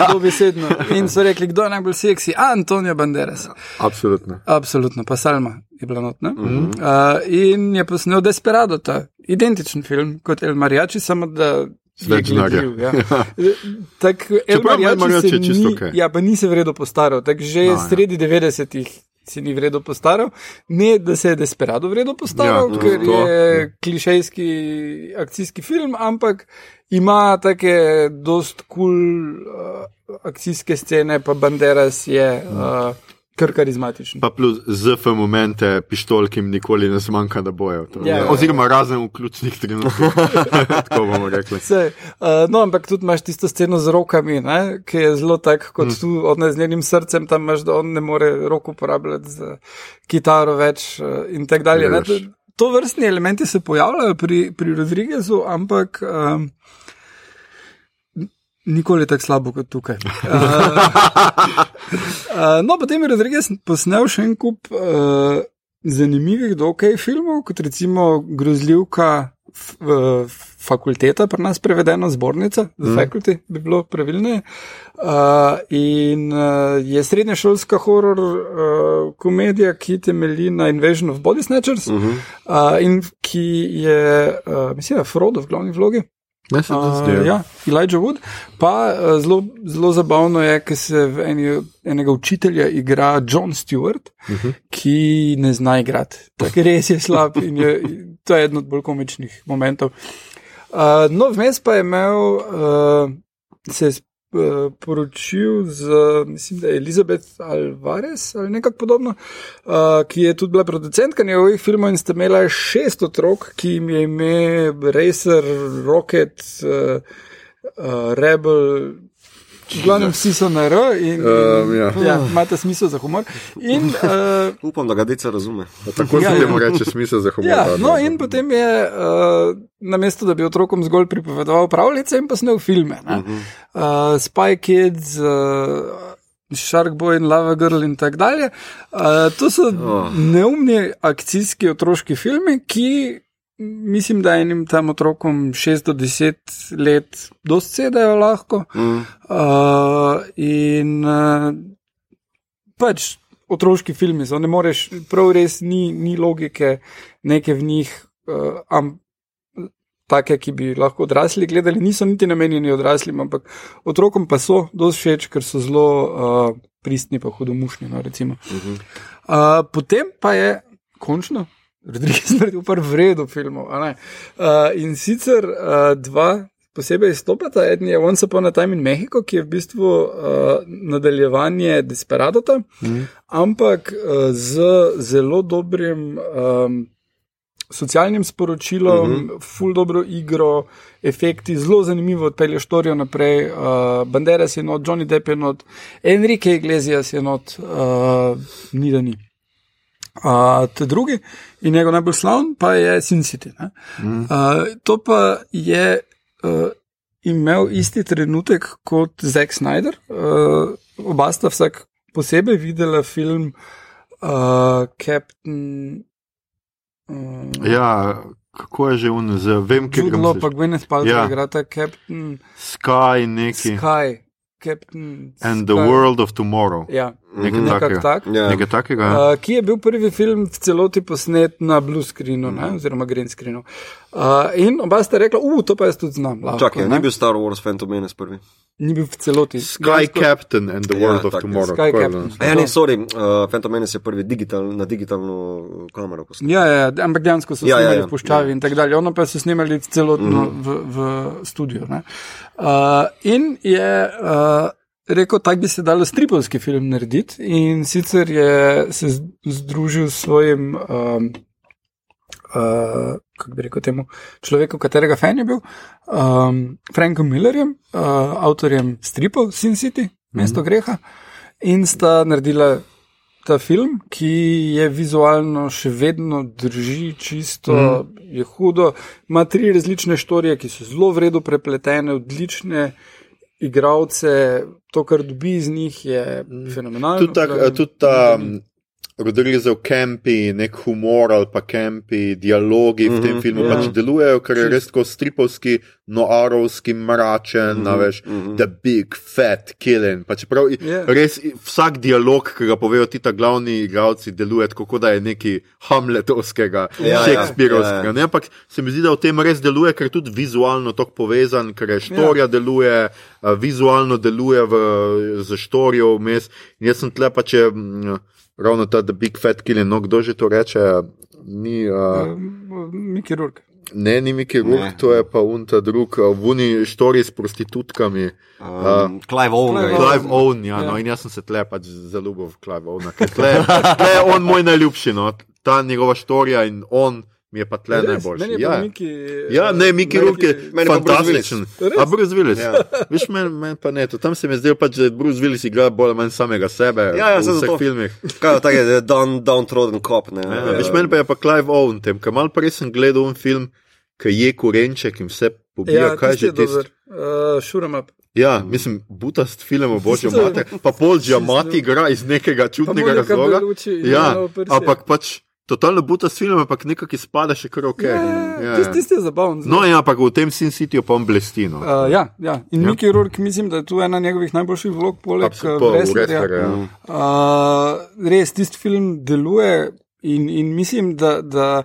dobesedno. In so rekli, kdo je najbolj seksi? A, Antonijo Banderas. Absolutno. Absolutno, pa Salma je bila notna. Mm Mhm. -hmm. uh, in je posnel Desperado, ta identičen film kot El Mariachi, samo da. Več denarja. Ja. Tak, Čeprav El Mariachi je čisto okej. ja, pa ni se vredo postaral, tako že No, ja. sredi 90-ih se ni vredo postaral. Ne, da se je Desperado vredo postaral, Ja, ja, ker to. je klišejski akcijski film, ampak ima take dost kul cool, uh, akcijske scene, pa Banderas je. Uh, kar karizmatičen. Pa plus ZF momente, pištol, ki jim nikoli ne zmanjka, da bojo. To, Ja, ja, ja. Oziroma razen v ključnih trenutkih. Tako bomo rekli. Sej, uh, no, ampak tudi imaš tisto sceno z rokami, ne, ki je zelo tak, kot mm. tu, od z njenim srcem, tam imaš, da on ne more roko uporabljati za kitaro več uh, in tako dalje. To, vrstni elementi se pojavljajo pri, pri Rodriguezu, ampak. Um, Nikoli tako slabo kot tukaj. Uh, uh, no, potem je Rodriguez posnel še en kup uh, zanimivih, dokaj filmov, kot recimo Grozljivka uh, fakulteta, pri nas prevedena zbornica, mm. faculty bi bilo pravilneje. Uh, in uh, je srednješolska horor uh, komedija, ki temelji na Invasion of Body Snatchers uh -huh. uh, in ki je, uh, mislim, Frodo v glavni vlogi. Ne se Uh, zdi. ja, Elijah Wood. Pa uh, zelo, zelo zabavno je, ker se v eni, enega učitelja igra John Stewart, uh Mhm. -huh. ki ne zna igrati. Tako res je slab in je, to je eden od bolj komičnih momentov. Uh, no, vmes pa je imel, uh, se je poročil z, mislim, da je Elizabeth Alvarez ali nekako podobno, uh, ki je tudi bila producentka njegovih filmov in sta imela šest otrok, ki jim je ime Racer, Rocket, uh, uh, Rebel. V glavnem vsi so na R in, Um, ja. ja, imate smisel za humor. In, uh, Upam, da ga deca razume. Tako Ja, temu reče smisel za humor. Ja, da, no, da, in da. potem je, uh, namesto da bi otrokom zgolj pripovedoval pravljice, in pa snel filme. Uh -huh. uh, Spy Kids, uh, Shark Boy in Lava Girl in tako dalje. Uh, to so oh. neumni akcijski otroški filmi, ki mislim, da enim tam otrokom 6 do 10 let dosti sedajo lahko. Mm. Uh, in uh, pač otroški filmi so, ne moreš, prav res ni, ni logike neke v njih, uh, am, take, ki bi lahko odrasli gledali, niso niti namenjeni odraslim, ampak otrokom pa so dosti všeč, ker so zelo uh, pristni, pa hudomušni. No, recimo. uh, potem pa je končno. Rodriguez naredil par vredo filmov. a ne. Uh, in sicer uh, dva posebej izstopata. Eden je Once Upon a Time in Mexico, ki je v bistvu uh, nadaljevanje Desperadota, mm. ampak uh, z zelo dobrim um, socialnim sporočilom, mm -hmm. full dobro igro, efekti, zelo zanimivo odpelješ storijo naprej. Uh, Banderas je not, Johnny Depp je not, Enrique Iglesias je not, uh, ni da ni. Uh, drugi in njegov najbolj slavn pa je Sin City. Mm. Uh, to pa je uh, imel isti trenutek kot Zack Snyder. Uh, oba sta vsak posebej videla film uh, Captain. Uh, Ja, kako je že un, z, vem, ga Law misliš. pa Gwyneth Paltrow Ja. ja. igrata Captain Sky neki. Sky. Captain And the Sky. World of Tomorrow. Ja, Nekaj nekako takega. tak. Ja. Nekaj takega. Uh, ki je bil prvi film v celoti posnet na blue screenu, ne, oziroma green screenu. Uh, in oba sta rekla, uh, to pa jaz tudi znam. Lahko, Čakaj, ne. ni bil Star Wars Phantom Menace prvi. ni bil v celoti. Sky Dejansko- Captain and the Ja, World of tak. Tomorrow. Sky je Captain. A ja, ne, sorry, uh, Phantom Menace je prvi digital, na digitalno kamero posnel. Ja, ja, ja, ampak dejansko so Ja, ja, snimali ja. v puščavi Ja. in tako dalje. Ono pa so snimali celotno Mhm. v, v studiu. ne. Uh, in je uh, rekel, tako bi se dalo stripovski film narediti, in sicer je se združil s svojim. Um, Uh, kako bi rekel temu človeku, katerega fan je bil, um, Frankom Millerjem, uh, avtorjem stripov Sin City, Mesto mm -hmm. greha, in sta naredila ta film, ki je vizualno še vedno drži, čisto mm. je hudo. Ima tri različne štorije, ki so zelo vredno prepletene, odlične igralce, to, kar dobi iz njih, je fenomenalno. Tudi, Glavnem, tudi ta Rodriguezov kampi, nek humor ali pa kampi, dialogi v tem Mhm, filmu ja. pač delujejo, ker je res tako stripovski, noarovski, mračen, mm -hmm. veš, mhm. the big fat killing. Pa čeprav i- Ja. res vsak dialog, ki ga povejo ti ta glavni igralci, deluje tako, da je neki Hamletovskega, Ja, ja, Shakespeareovskega. ja. Ne, ampak se mi zdi, da v tem res deluje, ker je tudi vizualno tako povezan, ker je štorija ja. deluje, vizualno deluje v, z štorijo vmes. In jaz sem tle pa če. mm, Ravno ta The Big Fat Kill, no kdo že to reče, ni. Uh, Um, Miki Rurk. Ne, ni Miki Ne. to je pa unta drug, uh, vuni štori s prostitutkami. Um, Clive Owen. Clive je. Clive Owen, ja, no, Ja. in jaz sem se tle pač zaljubil v Clive Owena, ker tle, tle je on moj najljubši, no, ta njegova štorija in on mi je pa tle najboljši. Je Ja. Miki. Ja, ne, Miki Meni- Ruk je fantastičen. A Bruce Willis. Ja. Veš, meni men pa ne, to tam se mi je zdelo, pač, da Bruce Willis igra bolj ali manj samega sebe Ja, ja, v vseh zato. filmih. Kaj je tako, down, downtrodden cop. Ne? Ja, veš, meni pa je pa Clive Owen, tem, ker malo prej sem gledal un film, ki je korenček in vse pobija, Ja, kaj že je tisti. Uh, Šuram up. Ja, mislim, butast film o božjem Tisto je- mate, pa pol Džamati igra iz nekega čudnega razloga. Ja, ampak pač totalno butast film, ampak nekako izpada še kar ok. Ja, tisti, tisti je zabaven. No, ja, ampak v tem Sin Cityju pa on blesti. No. Uh, ja, ja. In Ja. Miki Rurk, mislim, da je tu ena njegovih najboljših vlog, poleg Wrestlerja. wrestlerja, ja. Uh, res, tisti film deluje in, in mislim, da, da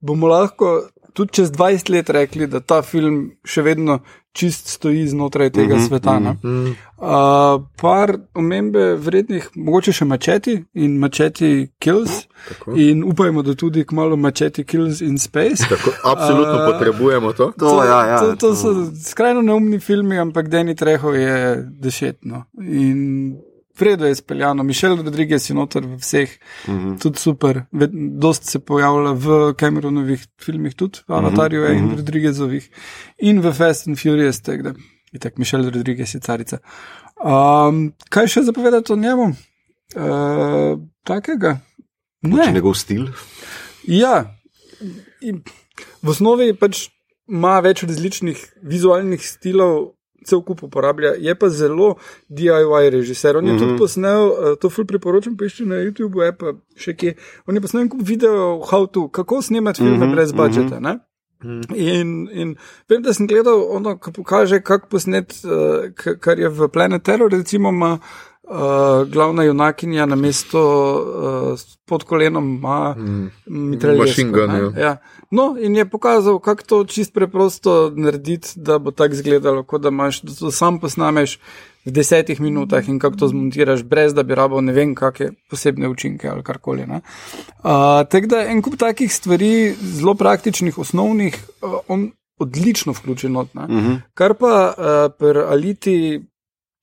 bomo lahko tudi čez 20 let rekli, da ta film še vedno čist stoji znotraj tega mm -hmm, sveta. Mm -hmm. uh, par omembe vrednih, mogoče še mačeti in mačeti kills. Tako. In upajmo, da tudi kmalo mačeti kills in space. Tako, absolutno Uh, potrebujemo to. To, ja, ja, to, to so skrajno neumni filmi, ampak Deni Treho je dešetno. In Fredo je speljano, Mišel Rodriguez je noter v vseh, mm Mhm. -hmm. tudi super. Ved, dost se pojavlja v Cameronovih filmih, tudi v Avatarju mm -hmm. in Rodriguezovih, in v Fast and Furious, tako da je tako Mišel Rodriguez je carica. Um, kaj še zapovedati o njemu? Uh, takega? Če Ne. njegov stil. Ja, in v osnovi pač ima več različnih vizualnih stilov, cel kup uporablja, je pa zelo DIY režiser. On je mm -hmm. tudi posnel, eh, to ful priporočam, pišči na YouTubu, je pa še kje. On je posnel en kup videov, how to, kako snemati filme mm Mhm, -hmm, brez budžeta. Mm -hmm. In, in vem, da sem gledal ono, ki pokaže, kako posnet, uh, kar je v Planet Terror, recimo, ima uh, glavna junakinja na mesto uh, pod kolenom, ima Mm. mitraljezko. Machine gun, ne. ja. No, in je pokazal, kako to čist preprosto narediti, da bo tako izgledalo, kot da imaš, da to sam posnameš v desetih minutah in kako to zmontiraš, brez da bi rabo ne vem, kakšne posebne učinke ali karkoli. ne. Uh, Tako da en kup takih stvari, zelo praktičnih, osnovnih, uh, on odlično vključi not. ne. Mhm. Kar pa uh, pri Aliti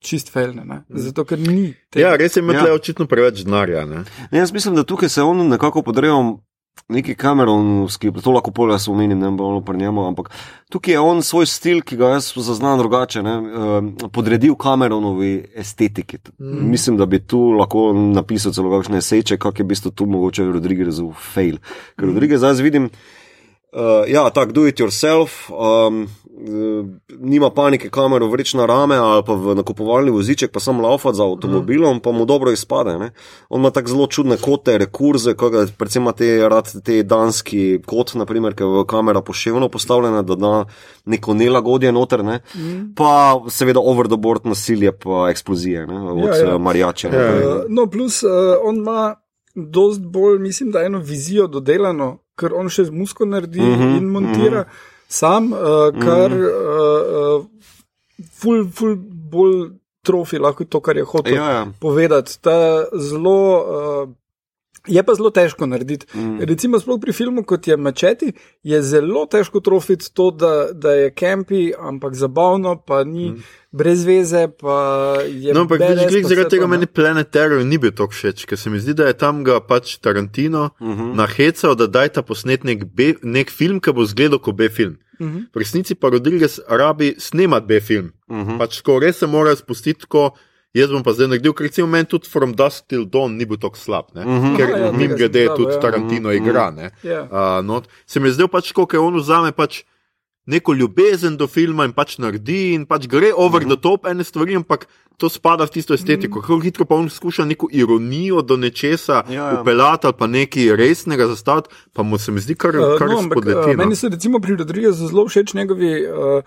čist fejlne, ne. zato ker ni. tega. Ja, res je imel Ja. očitno preveč denarja. ne. Ne, jaz mislim, da tukaj se on nekako podrejal. Neki Cameronovski, to lahko pol jaz omenim, ne bom pri njemu, ampak tukaj je on svoj stil, ki ga jaz zaznam drugače, ne, eh, podredil Cameronovi estetiki. Mm. Mislim, da bi tu lahko napisal celo kakšne seče, kak je v bistvu tu mogoče Rodriguezov fail. Ker Rodriguez zdaj vidim, uh, ja, tako do it yourself, um, nima panike, kamero vreč na rame ali pa v nakupovalni voziček, pa sam laufa za avtomobilom, pa mu dobro izpade. Ne? On ima tako zelo čudne kote, rekurze, kakega, predvsem ima te, rad te danski kot, naprimer, ki je kamera poševno postavljena, da da neko nelagodje noter, ne? mm. pa seveda over the board nasilje, pa eksplozije ne? od Ja, ja. Marjače. Ja, ja. Uh, no, plus uh, on ima dost bolj, mislim, da eno vizijo dodelano, ker on še z musko naredi uh Mhm, -huh, in montira uh -huh. sam, uh, kar uh, uh, ful, ful bolj trofi lahko to, kar je hotel Ja, ja. povedati. Ta zelo. Uh, Je pa zelo težko narediti. Mm. Recimo, sploh pri filmu, kot je Mačeti, je zelo težko trofiti to, da, da je kampi, ampak zabavno, pa ni mm. brez veze. No, ampak vidiš, glih, zaradi tega meni Planet Terror ni bil tako všeč, ker se mi zdi, da je tam ga pač Tarantino Mhm. -huh. nahecal, da daj ta posnet nek, B, nek film, ki bo zgledal kot B-film. Uh -huh. V resnici pa Rodriguez rabi snemati B-film. Uh Mhm. -huh. Pač ko res se mora spustiti tako. Jaz bom pa zdaj naredil, ker recimo meni tudi From Dusk Till Dawn ni bil tako slab, uh -huh. ker Aha, ja, ja, mim grede tudi ja. Tarantino uh -huh. igra. Ne, Ja. uh, not, se mi je zdel pač, ko on vzame pač neko ljubezen do filma in pač naredi in pač gre over uh -huh. the top ene stvari, ampak to spada v tisto estetiko. Kako hitro pa on skuša neko ironijo do nečesa Ja, ja. upeljati ali pa nekaj resnega zastaviti, pa mu se mi zdi kar, Uh, kar no, ampak, spodleti. uh, no. meni so recimo pri Rodriguezu zelo všeč njegovi uh,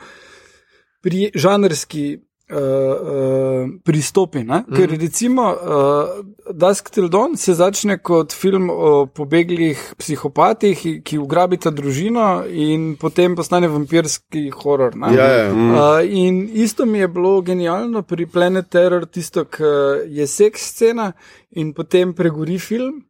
pri, žanrski uh, uh, pristopi. Mm. Ker recimo uh, Dusk Till Dawn se začne kot film o pobeglih psihopatih, ki ugrabita družino in potem postane vampirski horor. ne. Ja, ja. Mm. Uh, in isto mi je bilo genialno pri Planet Terror, tisto, ki je seks scena in potem pregori film,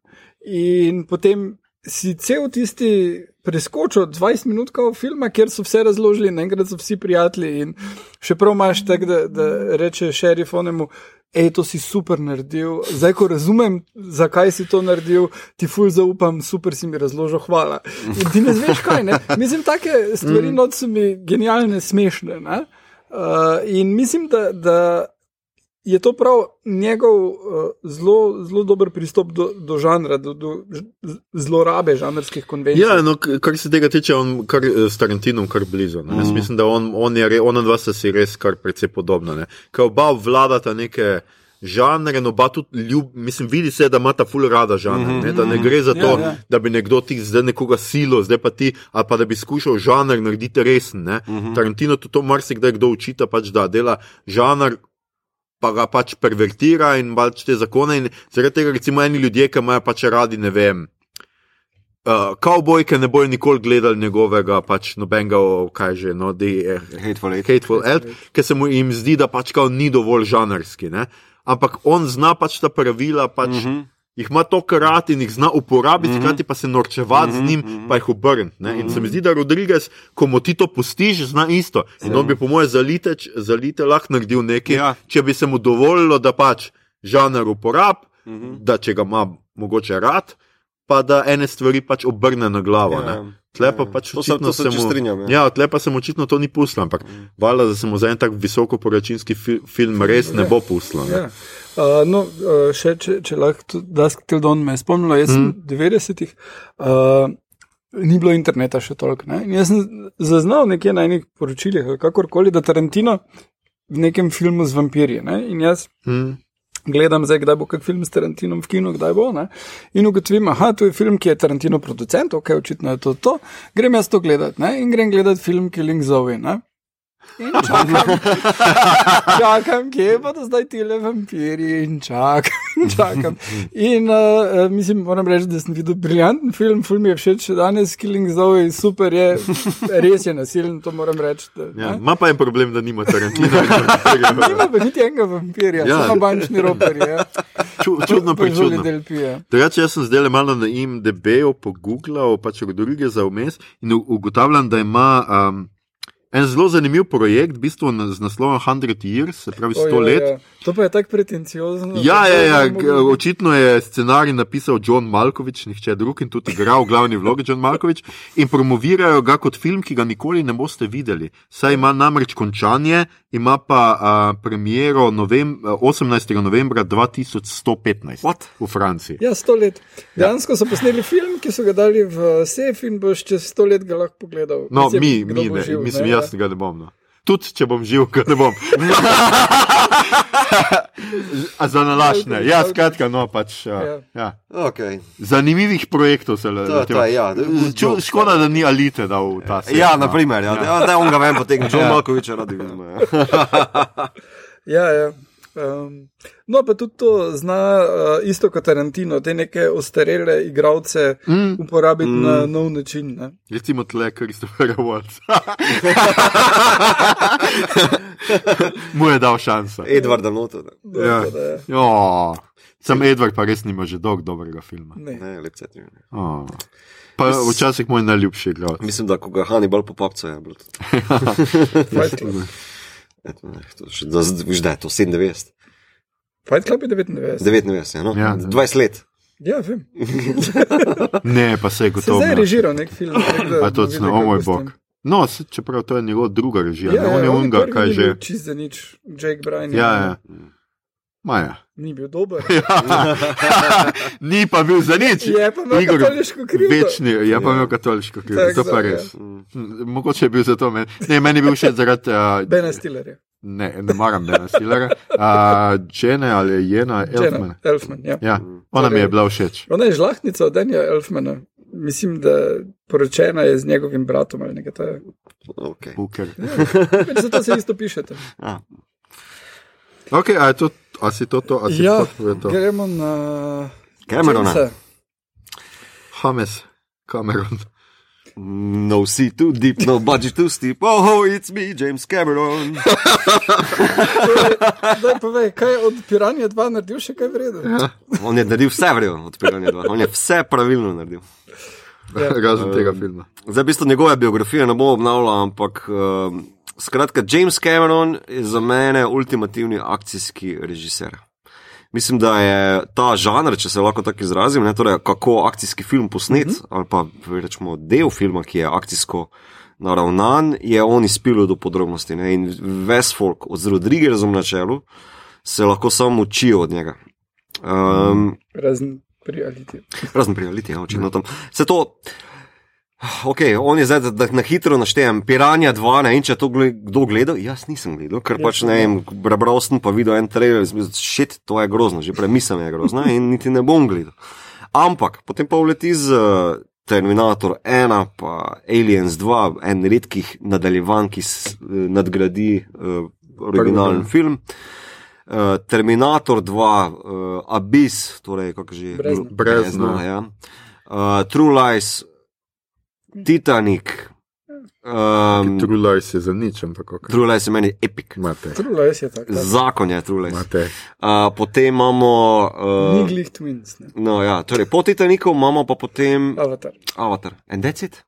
in potem si cel tisti preskočil 20 minut kao filma, kjer so vse razložili, in enkrat so vsi prijatelji. In še prav imaš tako, da, da reče šerif onemu. Ej, to si super naredil, zdaj ko razumem, zakaj si to naredil, ti ful zaupam, super si mi razložil, hvala. In ti ne zveš kaj, ne? Mislim, take stvari mm. so mi genialne, smešne. Uh, in mislim, da, da je to prav njegov uh, zelo, zelo dober pristop do, do žanra, do, do zlorabe žanrskih konvencij. Ja, no, kar se tega tiče, on kar, eh, s Tarantinom kar blizu. Mm. Jaz mislim, da on, on je, ona dva sta si res kar precej podobna. Ker oba vladata neke. Žanre, no, pa tudi ljub, mislim, vidi se, da ima ta ful rada žanr. Mm -hmm. Da ne gre za to, ja, ja. da bi nekdo ti zdaj nekoga silo, zdaj pa ti, ali pa da bi skušal žanr narediti resen. Mm -hmm. Tarantino to, to marsikdaj kdo učita, pač da dela žanr pa ga pač pervertira in pač te zakone. In zaradi tega, recimo, eni ljudje, ki imajo pač radi, ne vem. Uh, Kavbojke ne bojo nikoli gledali njegovega, pač nobenega, kaj že, no, da je Hateful Eight, hateful eight ker se mu jim zdi, da pač kao ni dovolj žanrski. Ne? Ampak on zna pač ta pravila, pač. Mm -hmm jih ima to krat in jih zna uporabiti, mm -hmm. hkrati pa se norčevati mm -hmm. z njim, pa jih obrniti. Mm -hmm. In se mi zdi, da Rodriguez, ko mu ti to pustiš, zna isto. In ja. on bi, po mojem, zalite, zalite lahko naredil nekaj, ja. če bi se mu dovolilo, da pač žanr uporab, mm -hmm. da če ga ima mogoče rad, pa da ene stvari pač obrne na glavo. Ja. Tlepa ja. pač očitno se mu strinjam. Ja, ja tlepa se mu očitno to ni puslo, ampak mm. valjda, da se mu za en tak visokoporočinski fi film res ne bo puslo. Ja. Uh, no, uh, še če, če lahko Dusk Till Dawn me spomnilo, jaz sem v mm. 90-ih, uh, ni bilo interneta še toliko. Ne? In jaz sem zaznal nekje na enih poročilih, kakorkoli, da Tarantino v nekem filmu z vampirji. Ne? In jaz mm. Gledam zdaj, kdaj bo kak film s Tarantinom v kinu, kdaj bo. Ne? In ugotovim, aha, to je film, ki je Tarantino producent, ok, očitno je to to. Grem jaz to gledati in grem gledati film Killing Zoe. Ne? In čakam, čakam, kje pa da zdaj ti le vampiri in čakam, čakam. In uh, mislim, moram reči, da sem videl briljanten film, film mi je všeč še danes, Killing Zoe, super je, res je nasilen, to moram reči. Ja, ma pa je problem, da nima Tarantina. nima pa niti enega vampirja, ja. samo bančni roperi. Ja. Čudno pa čudno. Drugače, jaz sem zdaj le malo na IMDB-u pogooglal, pač Rodriguez za vmes in ugotavljam, da ima. Um, En zelo zanimiv projekt, v bistvu z naslovom 100 Years, se pravi 100 let. Ja, ja. To pa je tako pretenciozno. Ja, ja, ja, očitno je scenarij napisal John Malkovič, nihče drug in tudi igral glavni vlogi John Malkovič in promovirajo ga kot film, ki ga nikoli ne boste videli. Saj ima namreč končanje, ima pa uh, premiero novem, 18. novembra 2115 What? v Franciji. Ja, 100 let. Ja. Dejansko so posneli film, ki so ga dali v sef in boš čez 100 let ga lahko pogledal. No, mislim, mi, mi ne, živ, mislim, ne, jaz ja. ga ne bom. No tudi če bom živ, ga ne bom. Za nalašne. Ja, skratka, no pač. Ja. Ja. Ja. Okay. Zanimivih projektov se le da. Ja, škoda, da ni alite dal v ta svet. Ja, no. naprimer, ja. Ja. da on ga vem potem, John ja. Malkovič radi vidimo. Ja. ja, ja. Um, no, pa tudi to zna, uh, isto kot Tarantino, te neke ostarele igralce mm. uporabiti mm. na nov način. Ne? Recimo tle, Kristofer Waltz. Mu je dal šanso. Edward Noto. Ja. ja. Sam Edward pa res nima že dolg dobrega filma. Ne, ne lepce ti. Oh. Pa včasih moj najljubši igralec. Mislim, da ko ga Hannibal popapca je bilo. Že da je to 97. Fight Club je 99. 99, ja, no? ja, 20 let. Ja, vem. ne, pa se je gotovo. Zdaj je režiral nek film. Pa to je o moj bog. No, čeprav to je njegov druga režija, ja, on je on unga, kaj že. Čist za nič, Jake Bryan. Ja, ja. Maja. Ni bil dober. ja. Ni pa bil za nič. Je pa imel Igor, katoliško krivo. Večni, je pa imel katoliško krivo. To pa res. Ja. Mogoče je bil zato meni. Ne, meni je bil še zaradi. Uh, Bena Stillerja. Ne, ne maram Bena Stillerja. Uh, Jene ali Jena Elfman. Elfman, ja. ja. Ona mi je bila všeč. Ona je žlahtnica od Danja Elfmana. Mislim, da poročena je z njegovim bratom ali nekaj takega. Okay. Ja, zato se isto pišete. Ah. Ok, a je to A si to, to, a si ja, to? Gremo na Camerona. Hames, Cameron. No, sea too deep, no budget too steep. Oh, it's me, James Cameron. Zdaj povej, kaj je od Piranja 2 naredil še kaj vredno? Ja. On je naredil vse vredno od Piranja 2, on je vse pravilno naredil. razen tega filma. Zdaj, v bistvu njegove biografije ne bom obnavljal, ampak uh, skratka, James Cameron je za mene ultimativni akcijski režiser. Mislim, da je ta žanr, če se lahko tako izrazim, ne, torej kako akcijski film posnet, mm -hmm. ali pa rečemo del filma, ki je akcijsko naravnan, je on izpil do podrobnosti. Ne, in ves folk, od Rodriguezom na čelu, se lahko samo učijo od njega. Um, Razen prijatelji. Razen prijatelji, ja, očitno tam. Se to. Ok, on je zdaj, da, da na hitro naštejem, Piranja 2, ne, in če to gled, kdo gledal, jaz nisem gledal, ker pač ne vem, prebral sem pa videl en trailer, šit, to je grozno, že prej mislim je grozno in niti ne bom gledal. Ampak potem pa uleti z uh, Terminator 1, pa Aliens 2, en redkih nadaljevanj, ki s, uh, nadgradi uh, originalen Prvi, film. Uh, Terminator 2, uh, Abyss, torej kako že Brezno. Brezno. ja. uh, True Lies, Titanic. Um, True Lies je za nič, ampak kako. True Lies je meni epic. Imate, Trula je tako. tak. Zakon je True Lies. imate. Uh, potem imamo. Uh, glih twins, ne. no, ja, torej, po Titanicu imamo pa potem Avatar. Avatar. And that's it.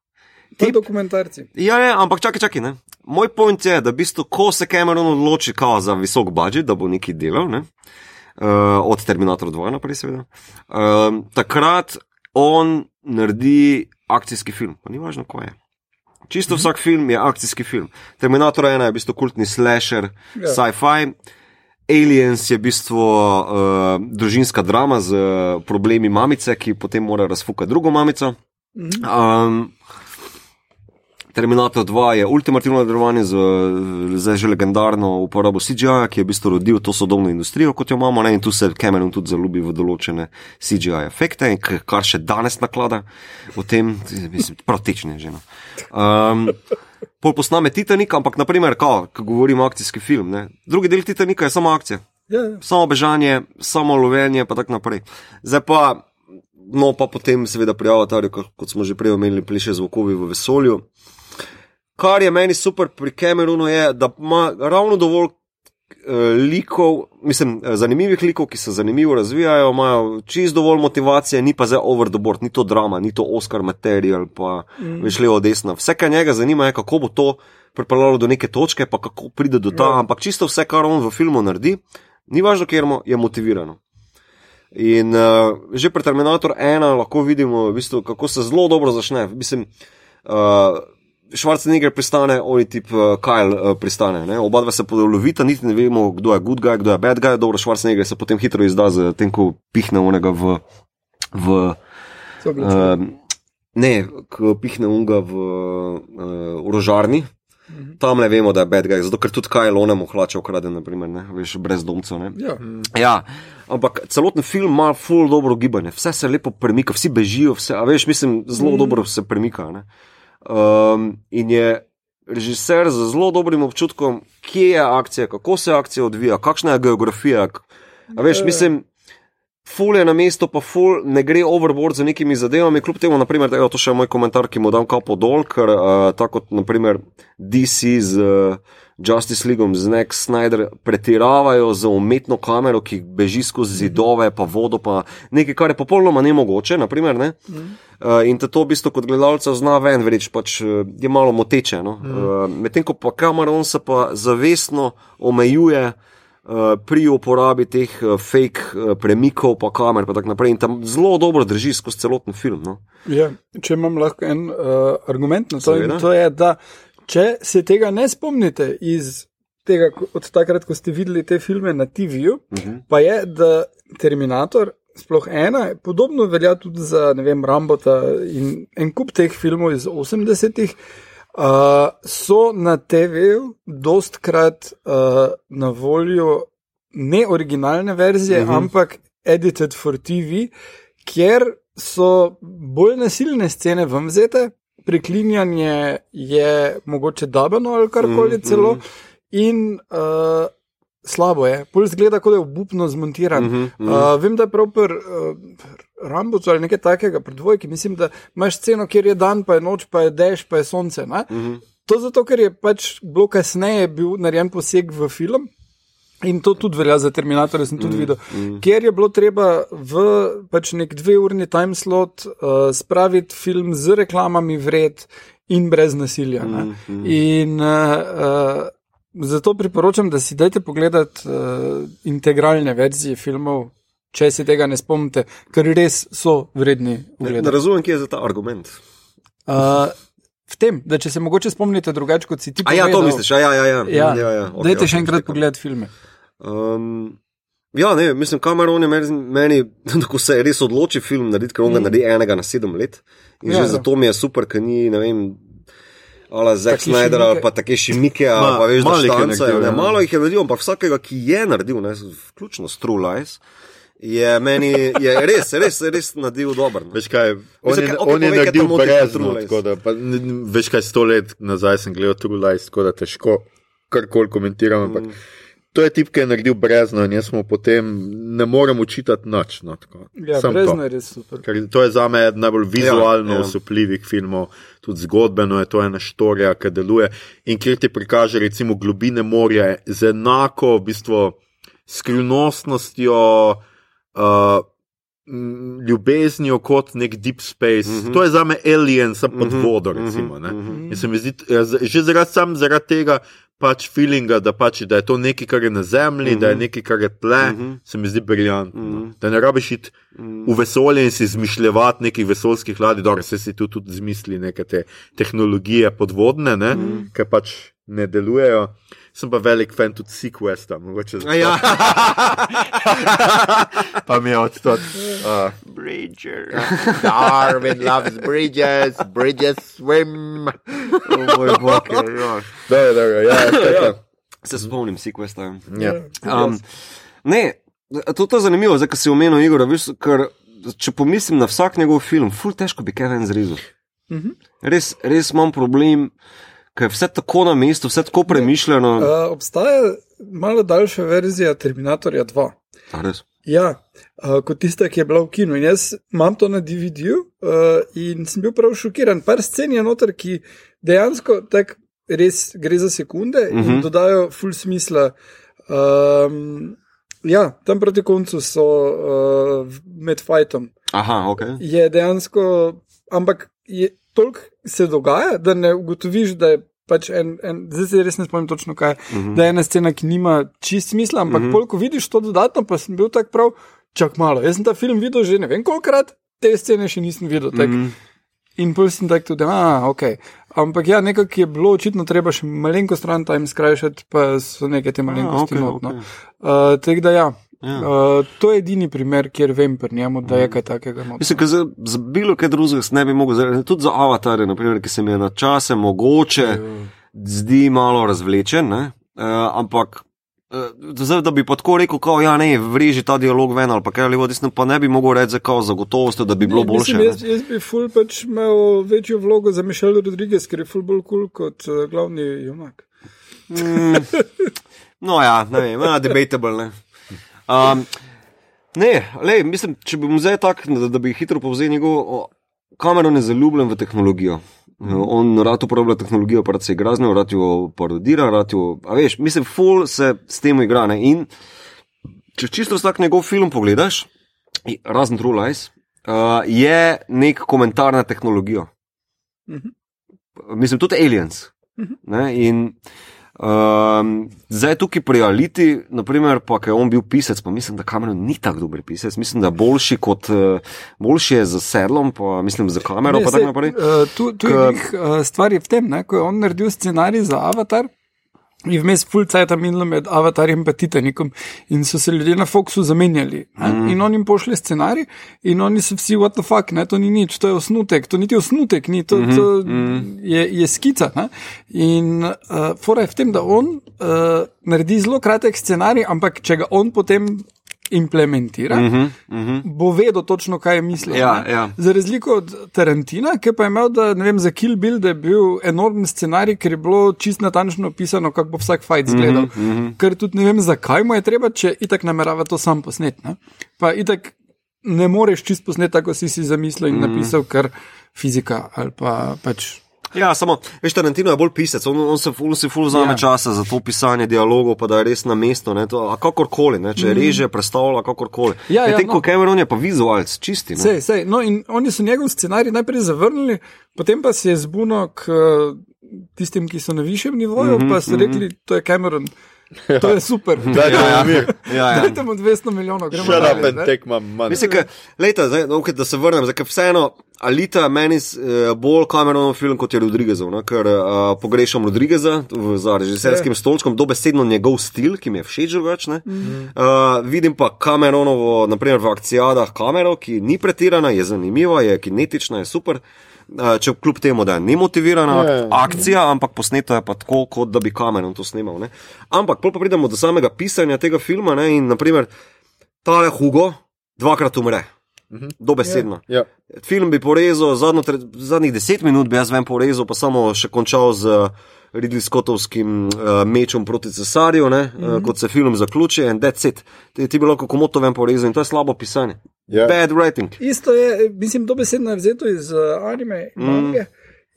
Tip. dokumentarci. Ja, ja, ampak čakaj, čakaj. Ne? Moj point je, da v bistvu, ko se Cameron odloči za visok budžet, da bo nekaj delal, ne? uh, od Terminator 2 naprej, seveda, uh, takrat on naredi akcijski film, pa ni važno, ko je. Čisto Mhm. vsak film je akcijski film. Terminator 1 je v bistvu kultni slasher, Ja. sci-fi. Aliens je v bistvu uh, družinska drama z uh, problemi mamice, ki potem mora razfukati drugo mamico. Mhm. Um, Terminator 2 je ultimativno nadaljevanje z zdaj že legendarno uporabo CGI, ki je v bistvu rodil to sodobno industrijo, kot jo imamo, ne? in tu se Cameron tudi zaljubi v določene CGI efekte, kar še danes naklada v tem, mislim, prav tečne že. No. Um, Pol posname Titanik, ampak naprimer, ko govorimo o akcijski film, ne? drugi del Titanika je samo akcija Ja, ja. samo bežanje, samo lovenje, pa tako naprej. Zdaj pa, no pa potem seveda pri avatarju, ko- kot smo že prej omenili, pliše zvokovi v vesolju. Kar je meni super pri Cameronu je, da ima ravno dovolj eh, likov, mislim, eh, zanimivih likov, ki se zanimivo razvijajo, imajo čist dovolj motivacije, ni pa zdaj over the board, ni to drama, ni to Oscar material, pa mm. veš levo desno. Vse, kar njega zanima, je, kako bo to pripeljalo do neke točke, pa kako pride do ta, Ja. ampak čisto vse, kar on v filmu naredi, ni važno, ker mu je motivirano. In uh, že pri Terminator 1 lahko vidimo, v bistvu, kako se zelo dobro začne. Mislim, uh, Schwarzenegger pristane, oni tip uh, Kyle uh, pristane. Ne? Oba dva se polovita, niti ne vemo, kdo je good guy, kdo je bad guy. Dobro, Schwarzenegger se potem hitro izda z tem, ko pihne onega v. v uh, ne, ko pihne unga v uh, orožarni. Tam ne vemo, da je bad guy, zato ker tudi Kyle onemu hlače ukrade, naprimer, ne? veš, brez domcev. ne. Ja. Ja, ampak celoten film ima full dobro gibanje, vse se lepo premika, vsi bežijo, vse, a veš, mislim, zelo mm. dobro se premika. ne. Um, in je režiser z zelo dobrim občutkom, kje je akcija, kako se akcija odvija, kakšna je geografija. A veš, mislim. Ful je na mestu, pa ful ne gre overboard z nekimi zadevami, kljub temu, naprimer, evo, to še je moj komentar, ki mu dam kapo dol, ker uh, tako kot naprimer DC z uh, Justice Leagueom, z Nek Snyder pretiravajo z umetno kamero, ki beži skozi zidove, pa vodo, pa nekaj, kar je popolnoma nemogoče, naprimer, ne? Uh, in te to v bistvu kot gledalca zna ven vreč, pač uh, je malo moteče. No? Uh, Medtem ko pa Cameron se pa zavestno omejuje uh, pri uporabi teh uh, fake uh, premikov, pa kamer, pa tako naprej. In tam zelo dobro drži skozi celoten film. No? Ja, če imam lahko en uh, argument na to, in to je, da če se tega ne spomnite iz tega, od takrat, ko ste videli te filme na TV-ju, uh Mhm. -huh. pa je, da Terminator, sploh ena, podobno velja tudi za vem, Rambota in en kup teh filmov iz 80-ih. Uh, so na TV-ju dostkrat uh, na voljo ne originalne verzije, uh Mhm. -huh. ampak edited for TV, kjer so bolj nasilne scene vam vzete, preklinjanje je mogoče dabeno ali karkoli Mhm, celo, mhm. in uh, slabo je, bolj zgleda, kot je obupno zmontiran. Mhm, mhm. Uh, vem, da je prav pri uh, Rambocu ali nekaj takega, pri dvojki, mislim, da imaš sceno, kjer je dan, pa je noč, pa je dež, pa je sonce. Ne? Mhm. To zato, ker je pač bilo kasneje bil narejen poseg v film. In to tudi velja za Terminatorje, sem tudi mm, videl. Mm. Ker je bilo treba v pač nek dve urni time slot uh, spraviti film z reklamami vred in brez nasilja. Mm, mm. In uh, uh, zato priporočam, da si dajte pogledati uh, integralne verzije filmov, če se tega ne spomnite, ker res so vredni. Ne, ne razumem, kje je za ta argument. Uh, tem, da če se mogoče spomnite drugače, kot si ti povedal. Ja, to misliš, ja, ja, ja. ja. ja. ja, ja. Okay, Dajte okay, še enkrat pogledati filme. Um, ja, ne, mislim, Cameron je meni, ko se res odloči film narediti, ker on ga mm. naredi enega na sedem let. In ja, že ja. zato mi je super, ker ni, ne vem. Ali Zack Snyder ali pa take šimike, ali pa veš, malo jih je naredil. Ne, ja. malo jih je naredil, ampak vsakega, ki je naredil, ne, vključno s True Lies, je meni je res, res, res naredil dober. No. Veš kaj, on Mislim, je, okay, on je naredil brezno, tako da, pa, veš kaj, sto let nazaj sem gledal True Lies, tako da težko karkoli komentiram, ampak. Mm to je tip, ki je naredil brezno in jaz mu potem ne morem učitati nič. No, ja, brezno je res super. Ker to je za me eden najbolj vizualno ja, ja. osupljivih filmov, tudi zgodbeno je to ena štorija, ki deluje in kjer ti prikaže recimo globine morja z enako v bistvu skrivnostnostjo. Uh, Ljubeznijo kot nek deep space, mm -hmm. to je za me alien, sem pod mhm. vodo. Recimo, mm -hmm. zdi, ja, že zaradi, zaradi tega pač feelinga, da, pač, da je to nekaj, kar je na zemlji, mm -hmm. da je mhm. nekaj, kar je tle, mm -hmm. se mi zdi briljantno. Mm -hmm. Da ne rabiš iti mm -hmm. v vesolje in si izmišljati nekih vesoljskih ladij, da se si tu tudi zmisli neke te tehnologije podvodne, ne, mm -hmm. ki pač ne delujejo. Sem pa velik fan tudi Sequesta, mogoče za ja. pa mi je od tod. Uh, Bridger. Darwin loves bridges, bridges swim. Oh, moj bog, ja. Dobro, dobro, ja, ja. Se spomnim Sequesta. Ja. Um, ne, to je zanimivo, zdaj, ko si omenil Igor, viš, ker če pomislim na vsak njegov film, ful težko bi Kevin zrezal. Mm -hmm. res, res imam problem ker je vse tako na mestu, vse tako premišljeno. Uh, obstaja malo daljša verzija Terminatorja 2. Ja, uh, kot tista, ki je bila v kinu. In jaz imam to na DVD-ju uh, in sem bil prav šokiran. Par scen je noter, ki dejansko tak res gre za sekunde uh -huh. in mhm. dodajo full smisla. Um, ja, tam proti koncu so uh, med fajtom. Aha, ok. Je dejansko, ampak je toliko se dogaja, da ne ugotoviš, da je pač en, en zdaj se res ne spomnim točno kaj, uh mhm. -huh. da je ena scena, ki nima čist smisla, ampak uh. -huh. koliko vidiš to dodatno, pa sem bil tak prav, čak malo. Jaz sem ta film videl že ne vem kolikrat, te scene še nisem videl. Tak, uh mhm. -huh. In pol sem tak tudi, ah, ok. Ampak ja, nekaj je bilo očitno treba še malenko stran time skrajšati, pa so neke te malenkosti. Okay, okay. no. uh, Tako da ja. Ja. Uh, to je edini primer, kjer vem pri njemu, da je kaj takega. Mislim, za, za bilo kaj drugega ne bi mogel, tudi za avatarje, naprimer, ki se mi je na čase mogoče ja. zdi malo razvlečen, uh, ampak. Zdaj, da bi pa tako rekel, da ja, ne, vreži ta dialog ven ali pa kaj ali vodisno, pa ne bi mogel reči za gotovost, da bi bilo ne, boljše. Mislim, jaz, jaz bi ful pač imel večjo vlogo za Mišel Rodriguez, ker je ful bolj kul cool kot uh, glavni junak. mm, no ja, ne vem, debatable, ne. Um, ne, lej, mislim, če bi mu zdaj tako, da, da bi hitro povzel njegov, kamero ne zaljubljen v tehnologijo. Mm. On rad uporablja tehnologijo, pa se igra z njo, rad jo parodira, rad jo, a veš, mislim, full se s tem igra. Ne? In če čisto vsak njegov film pogledaš, razen True Lies, uh, je nek komentar na tehnologijo. Mm -hmm. Mislim, tudi aliens. Mm -hmm. In Um, zdaj tukaj pri Aliti, naprimer, pa je on bil pisec, pa mislim, da kamero ni tako dober pisec. Mislim, da boljši kot uh, boljši je z sedlom, pa mislim za kamero. Ne, pa se, uh, tu tu K, je uh, stvar je v tem, ne, ko je on naredil scenarij za Avatar. In vmes fulcajta minilo med avatarjem in Titanikom, in so se ljudje na Foxu zamenjali. Mm. In on jim pošle scenarij, in oni so vsi, what the fuck, ne, to ni nič, to je osnutek, to niti osnutek, ni, to, to mm -hmm. je, je skica. Ne? In uh, fora je v tem, da on uh, naredi zelo kratek scenarij, ampak če ga on potem implementira, uh -huh, uh -huh. bo vedel točno, kaj je mislil. Ja, ja. Za razliko od Tarantina, ki pa je imel, da, vem, za Kill Bill, da je bil enormen scenarij, ker je bilo čist natančno opisano, kako bo vsak fajt izgledal. Uh -huh, uh -huh. Ker tudi ne vem, zakaj mu je treba, če itak namerava to sam posnet. Ne? Pa itak ne moreš čist posnet, tako si si zamislil in uh -huh. napisal, ker fizika ali pa pač. Ja, samo, veš, Tarantino je bolj pisec, on, on se ful, si ful vzame Ja. ja. časa za to pisanje dialogov, pa da je res na mestu, ne, to, a kakorkoli, ne, če reže, predstavlja, kakorkoli. Ja, ja, Medtem no. ko Cameron je pa vizualc, čisti. Ne. Sej, sej. No, in oni so njegov scenarij najprej zavrnili, potem pa se je zbunil k eh, tistim, ki so na višjem nivoju, mm -hmm, pa so rekli, to je Cameron. To je super. Dajte Ja, ja. mir. Ja, ja. Dajte mu 200 milijonov, gremo Shut up dalje, and ne. take my money. Mislim, ka, lejta, zdaj, okay, da se vrnem, zdaj, ker vseeno Alita meni uh, bolj Cameronov film kot je Rodriguezov, ne, ker uh, pogrešam Rodrigueza v- za režiserskim stolčkom, dobesedno njegov stil, ki mi je všeč drugač. Mm. Uh, vidim pa Cameronovo, naprimer v akcijadah kamero, ki ni pretirana, je zanimiva, je kinetična, je super. Uh, če kljub temu, da je nemotivirana Ja, ja. akcija, ampak posneto je pa tako, kot da bi Cameron to snimal. Ne. Ampak pa pridemo do samega pisanja tega filma ne, in naprimer tale Hugo dvakrat umre. Dobesedno. Ja. Film bi porezal, zadnjo, zadnjih deset minut bi jaz vem porezal, pa samo še končal z Ridley Scottovskim uh, mečom proti cesarju, ne, mm -hmm. uh, kot se film zaključi in that's it. Ti, ti bi lahko komoto vem porezal in to je slabo pisanje. Ja. Bad writing. Isto je, mislim, dobesedno je vzeto iz uh, anime in mange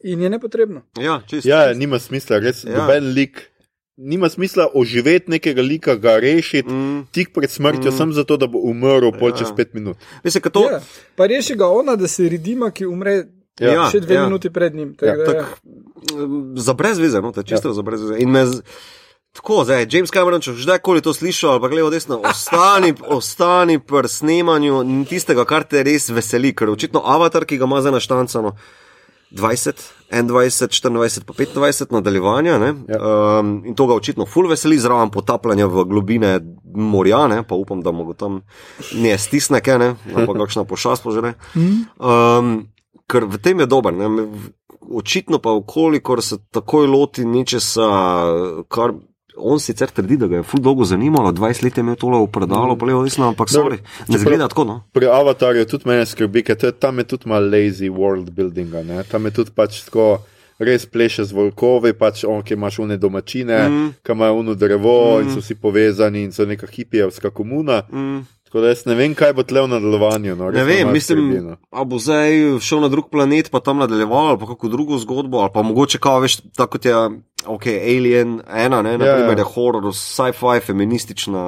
in je nepotrebno. Ja, čist. Ja, nima smisla, res Ja. ja. noben lik. Nima smisla oživeti nekega lika, ga rešiti Mm. tik pred smrtjo, mm. samo zato, da bo umrl Ja. čez pet minut. Mislim, to, Ja, pa reši ga ona, da se redima, ki umre Ja. Ja, še dve ja. minuti pred njim. Tako Ja, da, tak, mm, za brezveze, no, to je čisto ja. za brezveze. In me z- Tako, zdaj, James Cameron, če kdajkoli to slišal ali pa gledal desno, ostani, ostani pri snemanju tistega, kar te res veseli, ker očitno avatar, ki ga ima zdaj naštancano 20, 21, 24, pa 25 nadaljevanja, ne, Ja. um, in to ga očitno ful veseli, zraven potapljanja v globine morja, ne, pa upam, da mu tam ne stisne, kaj, ne, ampak kakšna pošast požene. Um, ker v tem je dober. Ne? Očitno pa, kolikor se takoj loti nečesa, kar on sicer trdi, da ga je ful dolgo zanimalo, 20 let je imel tole v predalu, pa levo desno, ampak sorry, ne zgleda tako. No? Pri avatarju tudi mene skrbi, ker je- tam je tudi malo lazy world buildinga. Ne? Tam je tudi pač tako. Res pleše z volkovi, pač on, ki imaš une domačine, mm. ki imajo uno drevo mm. in so vsi povezani in so neka hipijevska komuna. Mm. Tako da jaz ne vem, kaj bo tle v nadaljevanju. No. Ne vem, mislim, skrbi, no. bo zdaj šel na drug planet, pa tam nadaljeval, ali pa kako drugo zgodbo, ali pa mogoče kao veš, tako kot je okay, Alien 1, ne, naprimer ja. je horror, sci-fi, feministična,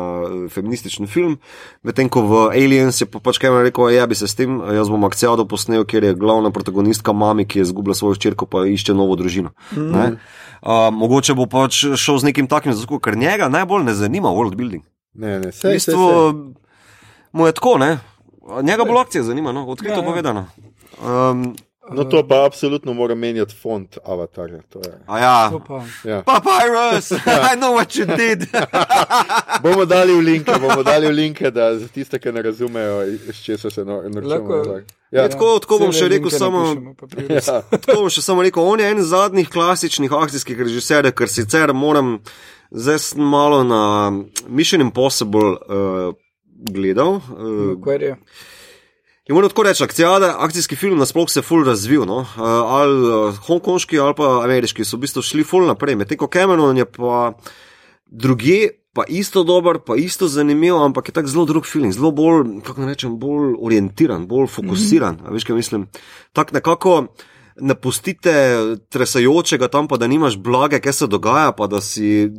feministični film, medtem ko v Aliens je pa pač kaj rekel, ja bi se s tem, jaz bom akcijado posnel, ker je glavna protagonistka mami, ki je izgubila svojo hčerko, pa išče novo družino. Mm. Uh, mogoče bo pač šel z nekim takim, zato, ker njega najbolj ne zanima world building. Ne, ne, V sej, sej, bistvu sej. mu je tako, ne? Njega bolj akcija zanima, no? odkrito ja, ja. povedano. Um, No, to pa absolutno mora menjati font avatarja. to je. a ja, to pa. Ja. Papyrus, I know what you did. Bomo dali v linke, bomo dali v linke, da za tiste, ki ne razumejo, iz česa se no- Lahko- norčujemo. Ja, tako- tako bom še rekel samo-. Ja. Tako bom še samo rekel, on je en zadnjih klasičnih akcijskih režiserjev, ker sicer moram zdaj malo na Mission Impossible uh, gledal. Uh. In moram tako reči, akcijade, akcijski film nasploh se je ful razvil. No? Uh, ali uh, hongkonški ali pa ameriški so v bistvu šli ful naprej. Medtem ko Cameron je pa druge, pa isto dober, pa isto zanimiv, ampak je tak zelo drug film, zelo bolj, kako naj rečem, bolj orientiran, bolj fokusiran. Mm -hmm. Veš, kaj mislim? Tak nekako. Ne pustite tresajočega tam, pa da nimaš blage, kaj se dogaja, pa da si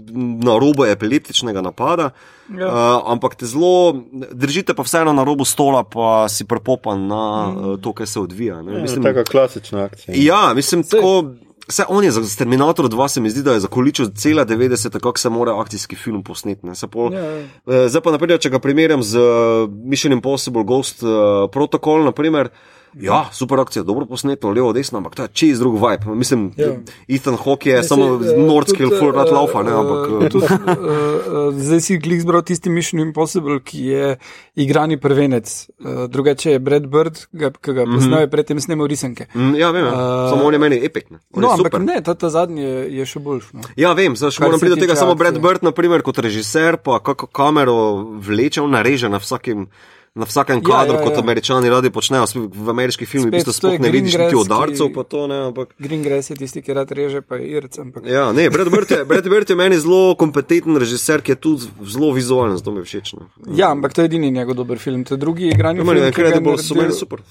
na robu epileptičnega napada. Ja. Uh, ampak te zelo držite, pa vseeno na robu stola, pa si prepopan na mm. uh, to, kar se odvija. Ne? Ja, Mislim, taka klasična akcija. ja, mislim, tako. Vse on je za Terminator 2, se mi zdi, da je zakoličil cela 90, kako se mora akcijski film posneti. ne. Se Pol, Ja, ja. Eh, Zdaj pa, naprimer, če ga primerjam z eh, Mission Impossible Ghost uh, Protocol, naprimer, ja, super akcija, dobro posneto, levo, desno, ampak je čez drug vibe. Mislim, Ja. ja. Ethan Hawke je Ne, samo eh, Nordskill, tudi, full rat eh, laufa, ne, eh, ampak. tudi, eh, Zdaj si klik zbral tisti Mission Impossible, ki je igrani prvenec. Eh, Drugače je Brad Bird, ki ga poznajo, je predtem snemal risanke. mm, Ja, vem, ja. Eh, samo on je meni epik. Ne. On No, ampak ne, ta, ta zadnji je, je še boljši. No. Ja, vem, zdaj moram priti do tega, tiče samo Brad akcije. Bird, naprimer, kot režiser, pa kako kamero vleče, on nareže na vsakem. Na vsakem Ja, kadru, ja, ja, kot ja. američani radi počnejo, v ameriških filmih, v bistvu to je sploh ne vidiš niti udarcev, pa to ne, ampak. Greengrass je tisti, ki rad reže, pa je irc. Ampak... Ja, ne, Brad Bird je, Brad Bird je meni zelo kompetenten režiser, ki je tudi zelo vizualen, zato mi je všeč. No. Ja, ampak to je edini njegov dober film. To je drugi igrani Ja, je film. je Incredible, so meni super.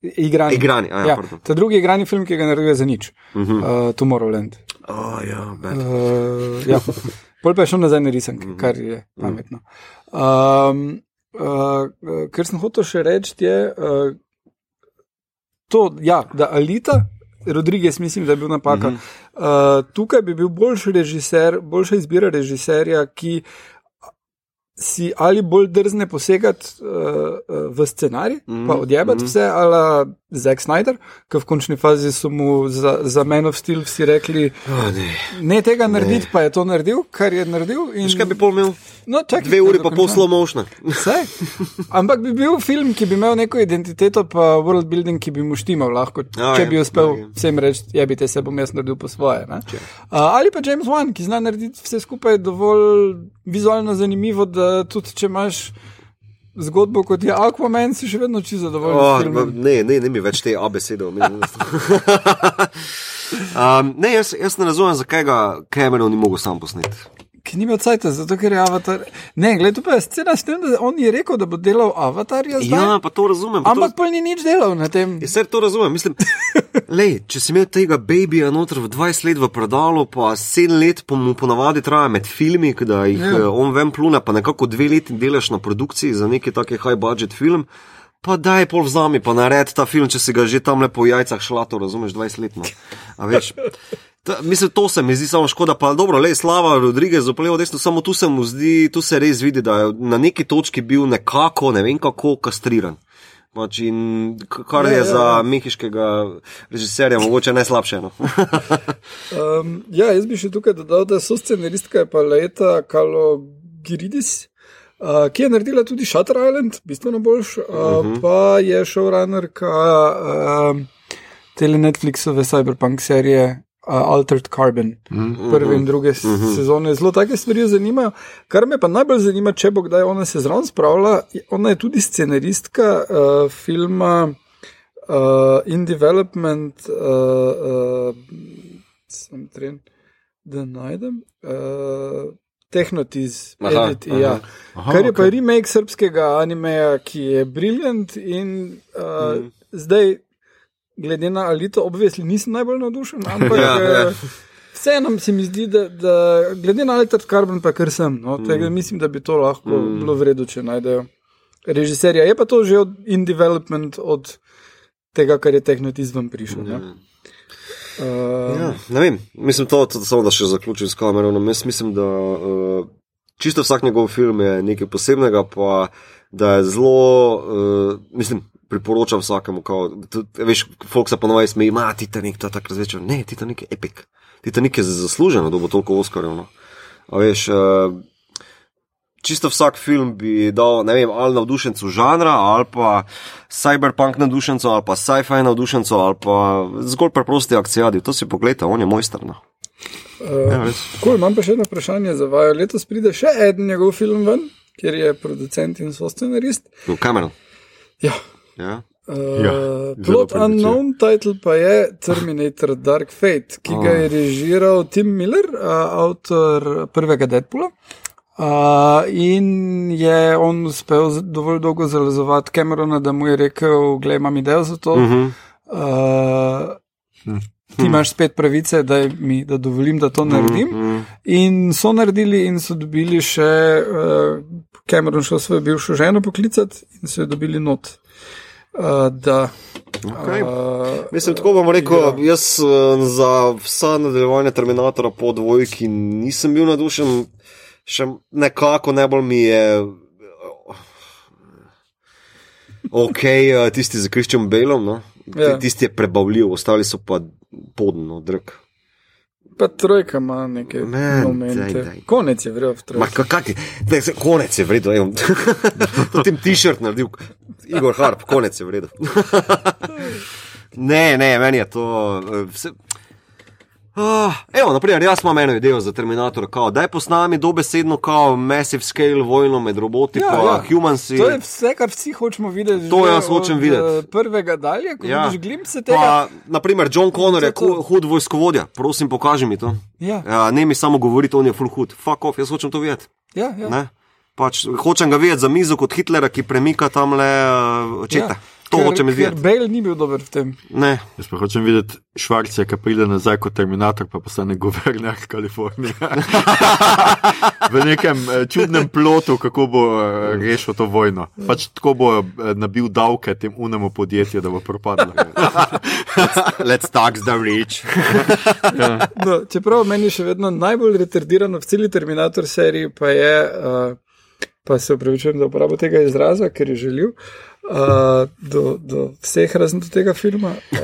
igrani. Igrani, a ja, ja, pardon. ta drugi igrani film, ki ga naredijo za nič. Uh -huh. uh, Tomorrowland. Oh, ja, bad. Uh, ja. Pol pa je šel nazaj na risanke, kar je pametno. Um, uh, kar sem hotel še reči, je uh, to, ja, da Alita, Rodriguez, mislim, da je bil napaka. Mm -hmm. uh, tukaj bi bil boljši režiser, boljša izbira režiserja, ki si ali bolj drzne posegati uh, v scenarij, mm -hmm. pa odjebati mm -hmm. vse, ali Zack Snyder, ki v končni fazi so mu za, za Men of Steel vsi rekli, Oh, ne. ne tega narediti, pa je to naredil, kar je naredil. In, Veš, kaj bi pol imel? no, čakaj, Dve uri pa pol motion. Vse. Ampak bi bil film, ki bi imel neko identiteto, pa world building, ki bi mu štimal, lahko, Ja, če ja, bi uspel ja. vsem reči, jebite se, bom jaz naredil po svoje. ne. Uh, ali pa James Wan, ki zna narediti vse skupaj dovolj vizualno zanimivo, da tudi če imaš zgodbo kot je Aquaman, si še vedno čisto zadovoljen. Oh, ne, ne, ne mi več te abesede omenjamo. um, ne, jaz, jaz ne razumem, zakaj ga Cameron ni mogel sam posneti. Ki ni imel cajt, zato ker je avatar. Ne, gledaj, tu pa je scena s tem, da on je rekel, da bo delal avatarja zdaj. Ja, pa to razumem. pa to- Ampak pa ni nič delal na tem. Ja, Ser to razumem. Mislim, lej, če si imel tega babyja noter v 20 let v predalu, pa 7 let po mu ponavadi traja med filmi, da jih Ja. yeah. on ven plune, pa nekako dve leti delaš na produkciji za neki taki high budget film. Pa daj pol vzami, pa naredi ta film, če si ga že tam lepo v jajcah šlato, razumeš, 20 let. No. A veš, ta, mislim, to se mi zdi samo škoda, pa dobro, le slava Rodriguez, zaplevo desno, samo tu se mu zdi, tu se res vidi, da je na neki točki bil nekako, ne vem kako, kastriran. Pač in kar Ja, je ja, za ja. mehiškega režiserja mogoče najslabše. No. Um, ja, jaz bi še tukaj dodal, da so scenaristka je pa leta Kalogiridis, uh, ki je naredila tudi Shutter Island, bistveno boljš, uh, uh -huh. pa je showrunnerka uh, tele Netflixove cyberpunk serije. Uh, Altered Carbon, uh -huh. prve in druge uh -huh. sezone. Zelo take stvari jo zanimajo. Kar me pa najbolj zanima, če bo kdaj ona se zraven spravila, ona je tudi scenaristka uh, filma uh, In Development, uh, uh, sem tren, da najdem. Uh, Tehnotiz, Aha, edit, aha. ja. Aha, Kar je pa okej. remake srpskega animeja, ki je briljant in uh, mm. zdaj, glede na Alito, obvesli nisem najbolj navdušen, ampak Ja, ja. ja, vseeno se mi zdi, da, da glede na Altered Carbon, pa kar sem, no, tega Mm. mislim, da bi to lahko mm. bilo vredno, če najdejo režiserja. Je pa to že od in development od tega, kar je tehnotizem prišel. ne. Uh, Ja, mislim, to, to samo da še zaključim s Cameronom. Jaz mislim, da uh, čisto vsak njegov film je nekaj posebnega, pa da je zelo, uh, mislim, priporočam vsakemu. Kao, tudi, veš, folk se ponovadi smeji, ima Titanik, to je tako razvečer. Ne, Titanik je epik. Titanik je zasluženo, da bo toliko Oscarjev. No. A veš, uh, čisto vsak film bi dal, ne vem, ali navdušencu žanra, ali pa cyberpunk navdušencu, ali pa sci-fi navdušencu, ali pa zgolj preprosti akcijadi. To si pogledaj, on je mojster. No. Ja, res. Cool, imam pa še eno vprašanje za vaju. Letos pride še en njegov film ven, kjer je producent in soscenarist. No, Cameron. Ja. Ja. Uh, Ja, plot unknown title pa je Terminator Dark Fate, ki ga je režiral Tim Miller, uh, avtor prvega Deadpoola. Uh, in je on uspel dovolj dolgo zalezovati Camerona, da mu je rekel: Glej, imam idejo za to. Uh. -huh. uh, ti imaš spet pravice, da, mi, da dovolim, da to naredim. Mhm. In so naredili, in so dobili še uh, Cameron, šel svojo bivšo ženo poklicati, in so jo dobili not. Uh, da, Okay. uh, Mislim, tako bom rekel, jaz eh, za vsa nadaljevanja Terminatora po dvojki nisem bil nadušen, še nekako najbolj mi je. Ok, eh, tisti z Kriščem Belom, no? Ja. tisti je prebavljiv, ostali so pa podno, drg. pa trojka ima neke Man, momente. daj, daj. Konec je vrel v Ma, trojki. ka- kak je, daj, se, konec je vredno, to tem t-shirt naredil, Igor Harp, konec je vredno. ne, ne, meni je to. eh, Vse, Uh, evo, naprimer, jaz imam eno idejo za Terminator, kao, daj posnami dobesedno kao massive scale vojno med roboti in ja, ja. humansi. To je vse, kar vsi hočemo videti. To jaz hočem od, videti. eh, Prvega dalje, ko Ja. vidiš glimpse tega. Pa, naprimer, John Connor je To je hud vojskovodja, prosim, pokaži mi to. Ja, Ja, ne mi samo govoriti, on je full hud. Fuck off, jaz hočem to videti. ja, ja. Ne? Pač, hočem ga videti za mizo kot Hitlera, ki premika tam le uh, čete. Ja. To ker, hočem izvedeti. Bale ni bil dober v tem. Ne. Jaz pa hočem videti Švarca, ki pride nazaj kot Terminator, pa postane guverner Kalifornije. v nekem eh, čudnem plotu, kako bo eh, rešil to vojno. Pač tako bo eh, nabil davke tem unemu podjetju, da bo propadlo. Let's tax the rich. No, čeprav meni še vedno najbolj retardirano v celi Terminator seriji, pa je, uh, pa se upravičujem za uporabo tega izraza, ker je želil. Uh, do, do vseh razen do tega filma. Uh,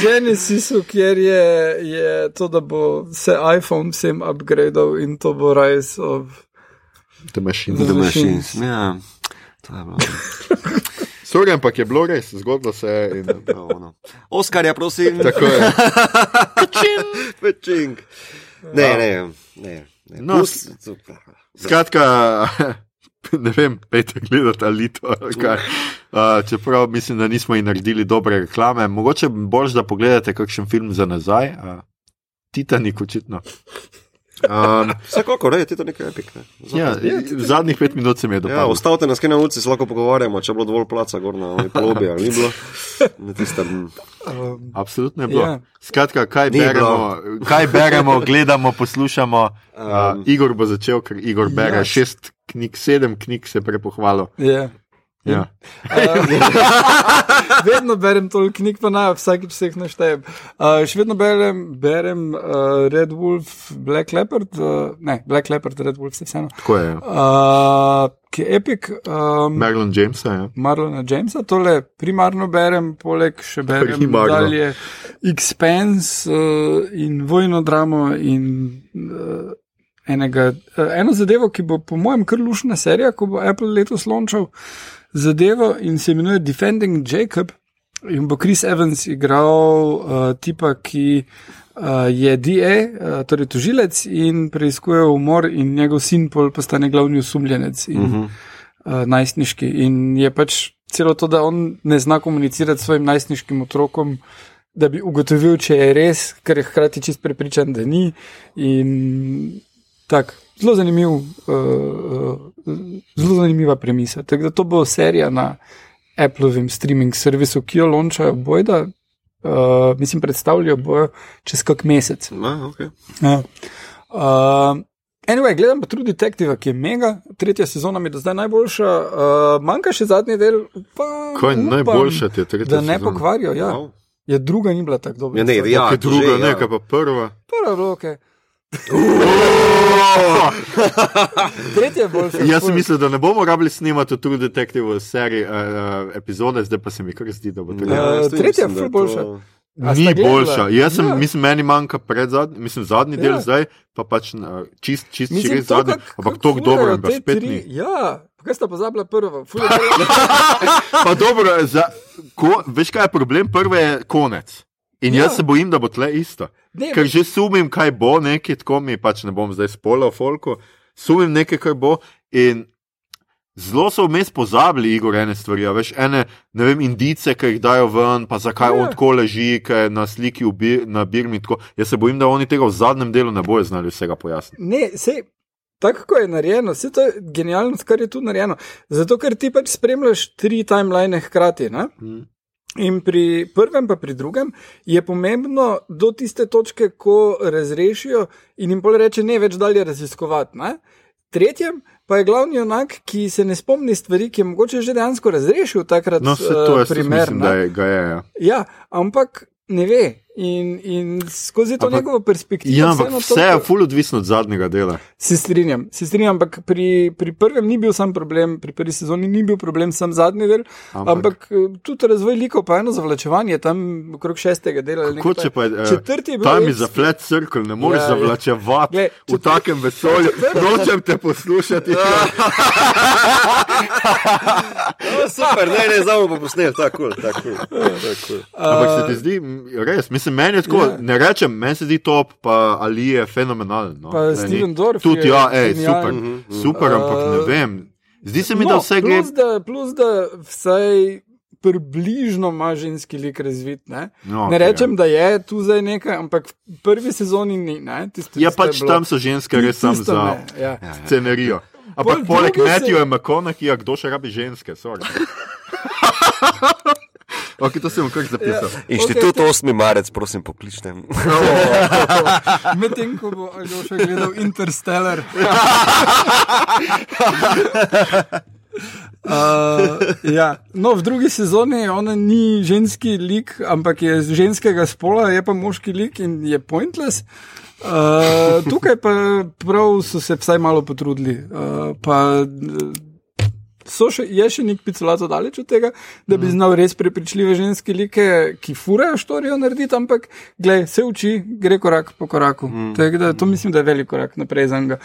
Genesisu, kjer je, je to, da bo se iPhone vsem upgradeal in to bo Rise of. The machine. The The Machines. machines. Ja. To je bilo. Sorry, ampak je bilo res, zgodilo se je. In... prav ono. Oskarja, prosim. Tako je. Pečing. Ne, ne, ne. ne. No, Pust- Skratka, ne vem, pejte gledati ali to. ali kaj. Uh, čeprav mislim, da nismo jim naredili dobre reklame, mogoče boš, da pogledate kakšen film za nazaj. Uh, Titanik, očitno. Um, Vsekakor, je to nekaj epik. Ne? ja, v zadnjih pet minut se mi je Ja, dopadlo. ostavite nas kaj na ulici, se lahko pogovarjamo, če je bilo dovolj placa gor na plobi ali ni bilo. Na tistem. Um, Absolutno je bilo. Ja. Skratka, kaj Ni beremo, kaj beremo, gledamo, poslušamo. Uh, Um, Igor bo začel, ker Igor bere Ja. šest knjig, sedem knjig se je prepohvalo. yeah. Ja. Uh, vedno berem toliko knjig, pa naj vsakič se jih naštejem. Uh, še vedno berem, berem uh, Red Wolf, Black Leopard, uh, ne, Black Leopard, Red Wolf, se vseeno. Tako je. Ja. Uh, ki je epic. Um, Marilyn Jamesa. Ja. Marlona Jamesa, tole primarno berem, poleg še berem Primarno. dalje Expense uh, in vojno dramo in uh, enega, uh, eno zadevo, ki bo po mojem kar lušna serija, ko bo Apple letos lončal zadevo in se imenuje Defending Jacob in bo Chris Evans igral uh, tipa, ki uh, je DA, uh, torej tožilec in preiskuje umor in njegov sin pol postane glavni osumljenec. In, uh -huh uh, najstniški. In je pač celo to, da on ne zna komunicirati s svojim najstniškim otrokom, da bi ugotovil, če je res, ker je hkrati čist prepričan, da ni. In tako, zelo zanimiv, uh, zelo zanimiva premisa. Tako da to bo serija na Appleovem streaming servisu, ki jo lončajo bojda. Uh, mislim, predstavljajo bojo čez kak mesec. A, okay. Ja. Uh, anyway, gledam pa True Detective, ki je mega, tretja sezona mi je do zdaj najboljša, uh, manjka še zadnji del. Pa, Kaj je najboljša ti je tretja Da ne sezona? pokvarijo, ja. Wow. Je druga ni bila tako dobra. Ja, ne, ja, to druga, že, ja. nekaj pa prva. Prva je okay. Tretja je boljša. Jaz sem mislil, da ne bomo rabili snemati True Detective v seriji uh, uh, epizode, zdaj pa se mi kar zdi, da bo to. Eh, jaz tudi tretja je to- boljša. A sta Ni boljša. Jaz sem, Ja. mislim, meni manjka pred zadnji, mislim, zadnji del Ja. zdaj, pa pač uh, čist, čist Mislim, to, zadnji, ampak furajo dobro, da spet tri- ni. Ja, kaj sta pozabila bila- Pa dobro, za, ko, veš kaj je problem? Prve je konec. In Ja. jaz se bojim, da bo tle isto. Ne, Ker že sumim, kaj bo, nekaj tako mi pač ne bom zdaj spolal, folko. Sumim nekaj, kar bo. In zelo so vmes pozabili, Igor, ene stvari. a Veš, ene, ne vem, indice, ki jih dajo ven, pa zakaj Ja. on tako leži, ki je na sliki v bir, na birmi. Tako. Jaz se bojim, da oni tega v zadnjem delu ne bojo znali vsega pojasniti. Ne, sej, tako kot je narejeno, vse to je genialno, kar je tu narejeno. Zato, ker ti pač spremljaš tri timeline hkrati. Ne? Hmm. In pri prvem, pa pri drugem, je pomembno do tiste točke, ko razrešijo in jim pol reče, ne več dalje raziskovati. Ne? Tretjem pa je glavni onak, ki se ne spomni stvari, ki je mogoče že dejansko razrešil takrat. No, vse to jaz tudi primer, mislim, ne. da je, ga je. Ja. Ja, ampak ne ve. In, in skozi to Ampak- njegovo perspektivo. Ja, ampak vse je toliko- ful odvisno od zadnjega dela. Se strinjam, se strinjam, ampak pri, pri prvem ni bil sam problem, pri prvi sezoni ni bil problem sam zadnji del, ampak, Ampak- eh, tudi razvoj likov, pa eno zavlačevanje tam okrog šestega dela. Kako če pa je, eh, Četrti je bil. Tam je za flat circle, ne moreš Ja, ja, ja. zavlačevati Glej, v takem vesolju. Nočem te poslušati. O, super, ne, ne, zdaj bomo posneli, tako tako tako kul. Ampak se ti zdi, m, res, mislim, meni je tako, Ja. ja. ne rečem, meni se zdi top, pa Ali je fenomenalen. No. Pa Lej, Steven Dorff Tudi, je ja, ej, super, Mhm, mhm. super, ampak ne Uh, vem. Zdi se mi, da vse gre. plus, da, plus da vsaj približno ima ženski lik razvit. Ne, No, ne okej, rečem, da je tu zdaj nekaj, ampak v prvi sezoni ni. Ne, tisto, Ja, je pač bilo- tam so ženske res sam tisto za ne, Ja. scenerijo. Ampak Pol poleg druge se- Matthewa McConaugheyja, kdo še rabi ženske? Ok, to sem kar zapisal. Inštitut 8. marec, prosim, pokličite. Medtem ko bo Aljoša gledal Interstellar. Uh, ja. No, v drugi sezoni ona ni ženski lik, ampak je z ženskega spola, je pa moški lik in je pointless. Uh, tukaj pa prav so se vsaj malo potrudili. Uh, pa, še, je še nek picolato daleč od tega, da bi znal res prepričljive ženske like, ki furajo štorijo narediti, ampak gled, se uči, gre korak po koraku. Mm. Da, to mislim, da je velik korak naprej za njega.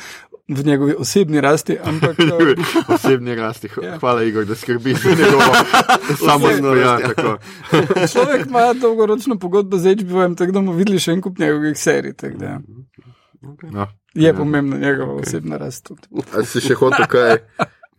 V njegovi osebni rasti. Ampak, osebni rasti. Ja. Hvala, Igor, da skrbi za njegovo samozno rasti. Človek ima dolgoročno pogodbo z HBO, tako da bomo videli še en kup njegovih serij. Tak, ja. okay. no. Je ja. pomembna njegova okay. osebna rast. Si še hotel kaj?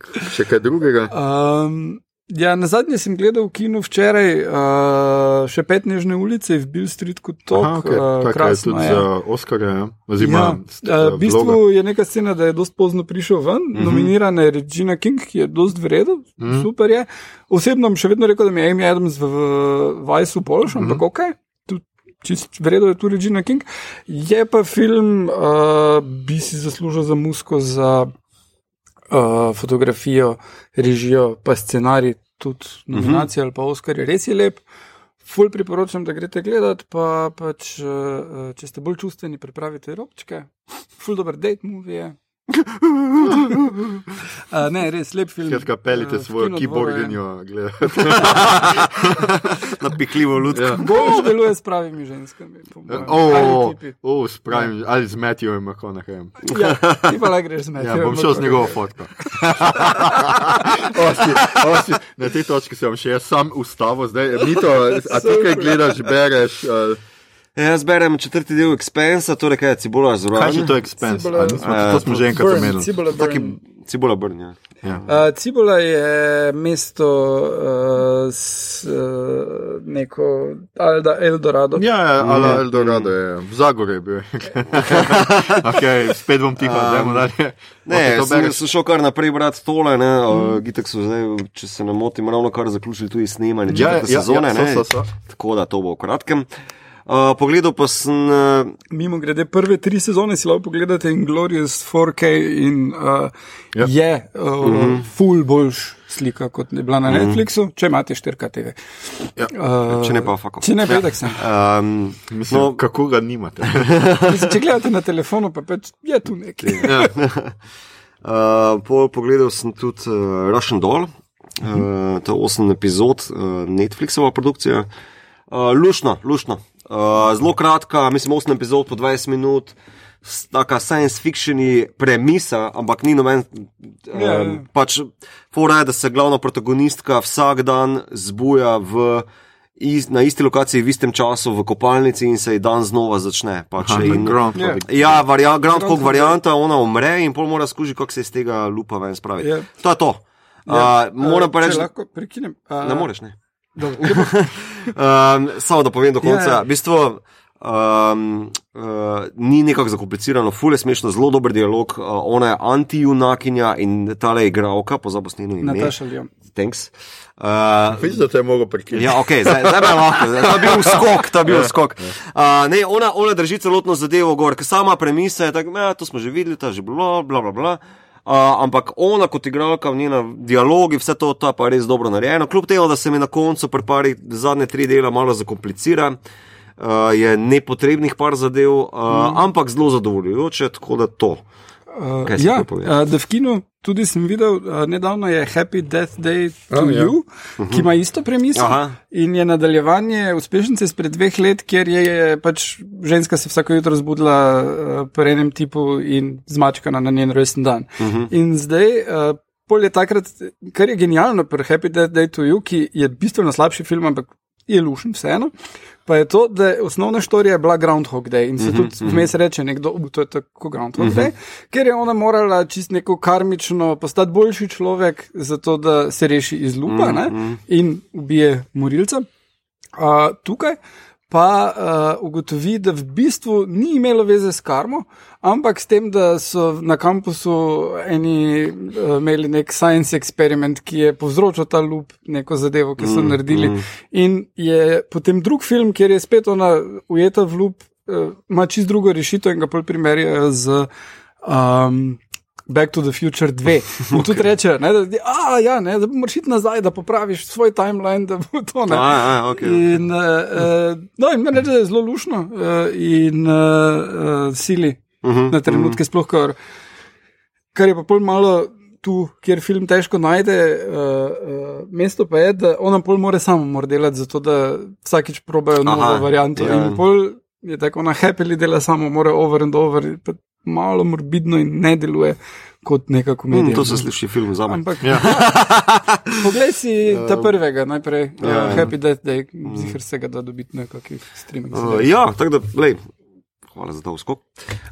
Še kaj drugega? Um, ja, na zadnje sem gledal v kinu včeraj, uh, še pet nežne ulice v Bill Street kot to. Okay. Uh, krasno je. Za Oscarja, ja. Oziroma, ja, uh, v bistvu je neka scena, da je dost pozno prišel ven, mm -hmm. nominirana je Regina King, ki je dost vreden, mm -hmm. super je. Osebno bom še vedno rekel, da mi je Amy Adams v, v Vajsu boljši, ampak mm -hmm. ok. Čist vredno je tu Regina King. Je pa film, uh, bi si zaslužil za musko, za uh, fotografijo, režijo, pa scenarij, tudi nominacije uh -huh. ali pa Oscar, res je lep. Ful priporočam, da greste gledat, pa pač, uh, če ste bolj čustveni, pripravite robčke. Ful dober date movie. Uh, ne, res lep film. Skratka, pelite uh, svojo keyboardinjo, gledate. Napihljivo ljudsko. Ja. Bolj deluje s pravimi ženskami. Oh, oh, s pravimi, ja. ali z Matthewom McConaugheyem. ja, ti pa le greš z Matthewom. Ja, bom šel z njegovo fotko. osi, osi, na tej točki sem še jaz sam ustavo, zdaj, Mito, a ti kaj gledaš, bereš? Uh, Jaz berem četrti del Expensa, torej kaj je Cibola z Rokom. Kaj je to Expense? Cibola, uh, to smo že enkrat omenili. Cibola, Taki, Cibola Brn, ja. Ja. Uh, Cibola je mesto uh, s uh, neko Alda Eldorado. Ja, ja Alda mm. Eldorado je v Zagorju bil. okay, spet bom tiho, da um, dalje. Ne, okay, sem, sem šel kar naprej brati tole, ne, mm. uh, so zdaj, če se ne motim, ravno kar zaključili tudi snemanje ja, ja, sezone, ja, so, so, so. tako da to bo v kratkem. Uh, pogledal pa sem. Uh, Mimo grede, prve tri sezone si lahko pogledate in Glorious 4K in uh, yep. je uh, mm -hmm. full boljš slika kot je bila na mm -hmm. Netflixu, če imate 4K TV. Ja. Uh, če ne pa fako. Če ne pa tak sem. Um, mislim, no, kako ga nimate? mislim, če gledate na telefonu, pa pač je tu nekaj. ja. uh, pogledal sem tudi uh, Russian Doll, uh, to je osem epizod, uh, Netflixova produkcija. Uh, lušno, lušno. Uh, zelo kratka, mislim, 8 epizod po 20 minut, taka science fiction premisa, ampak ni noben. Um, yeah. Ja. Pač, fora je, da se glavna protagonistka vsak dan zbuja v, iz, na isti lokaciji, v istem času, v kopalnici in se ji dan znova začne. Pač, Aha, in, yeah. Ja, varia, Groundhog varianta, ona umre in pol mora skuži, kako se iz tega lupa ven spraviti. Yeah. To je to. Uh, yeah. Moram pa reči, da lahko prekinem. Uh, ne moreš, ne um, samo da povem do konca. Yeah. Ja, ja. V bistvu, um, uh, ni nekako zakomplicirano, fulje smešno, zelo dober dialog. Uh, ona je anti-junakinja in ta le igralka, pozabo snimljeno ime. Nataša Lyon. Thanks. Uh, Vidiš, da te je mogo prekiniti. Ja, ok, zdaj, zdaj me lahko, zdaj je bil skok, ta bil yeah, skok. Uh, ne, ona, ona drži celotno zadevo gor, ker sama premisa je tako, ja, to smo že videli, ta že bilo, bla, bla, bla. Uh, ampak ona kot igralka, njena dialogi, vse to, to je pa res dobro narejeno. Kljub temu, da se mi na koncu pri parih zadnje tri dela malo zakomplicira, uh, je nepotrebnih par zadev, uh, mm. ampak zelo zadovoljujoče, tako da to. Uh, ja, uh, da v kinu tudi sem videl, uh, nedavno je Happy Death Day to oh, You, ja. ki ima isto premiso Aha. in je nadaljevanje uspešnice izpred dveh let, kjer je, je pač ženska se vsako jutro zbudila uh, po enem tipu in zmačkana na njen rojsten dan. Uh mhm. -huh. In zdaj. Uh, Pol je takrat, kar je genialno pri Happy Death Day to You, ki je bistveno slabši film, ampak je lušen, vseeno. Pa je to, da je osnovna štorija bila Groundhog Day in se uh -huh, tudi -huh. vmes reče, nekdo, uh, to je tako Groundhog uh -huh. Day, ker je ona morala čist neko karmično postati boljši človek, zato da se reši iz lupa uh -huh. in ubije morilca. Uh, tukaj pa uh, ugotovi, da v bistvu ni imelo veze s karmo, ampak s tem, da so na kampusu eni uh, imeli nek science experiment, ki je povzročil ta lup, neko zadevo, ki so mm, naredili. Mm. In je potem drug film, kjer je spet ona ujeta v lup, uh, ima čist drugo rešitev in ga pol primerjajo z. Um, Back to the Future 2. In okay. tudi reče, ne, da, a, ja, ne, da moraš iti nazaj, da popraviš svoj timeline, da bo to ne. A, a, okay. In, uh, uh, no, in meni reče, da je zelo lušno uh, in uh, uh, sili uh -huh, na trenutke, uh -huh. sploh kar, kar je pa pol malo. Tu, kjer film težko najde, uh, uh, mesto pa je, da ona pol more samo delati, zato da vsakič probajo novo varianto. Ja. In pol je tako, ona happily dela samo, mora over and over, malo morbidno in ne deluje kot neka komedija. Mm, to se sliši film za me. Ampak, ja. poglej si ta prvega, najprej uh, ja. Happy Death Day, mm. zihar se ga da dobiti nekakšnih streaming. Uh, ja, tako da, lej. Hvala za ta uskok.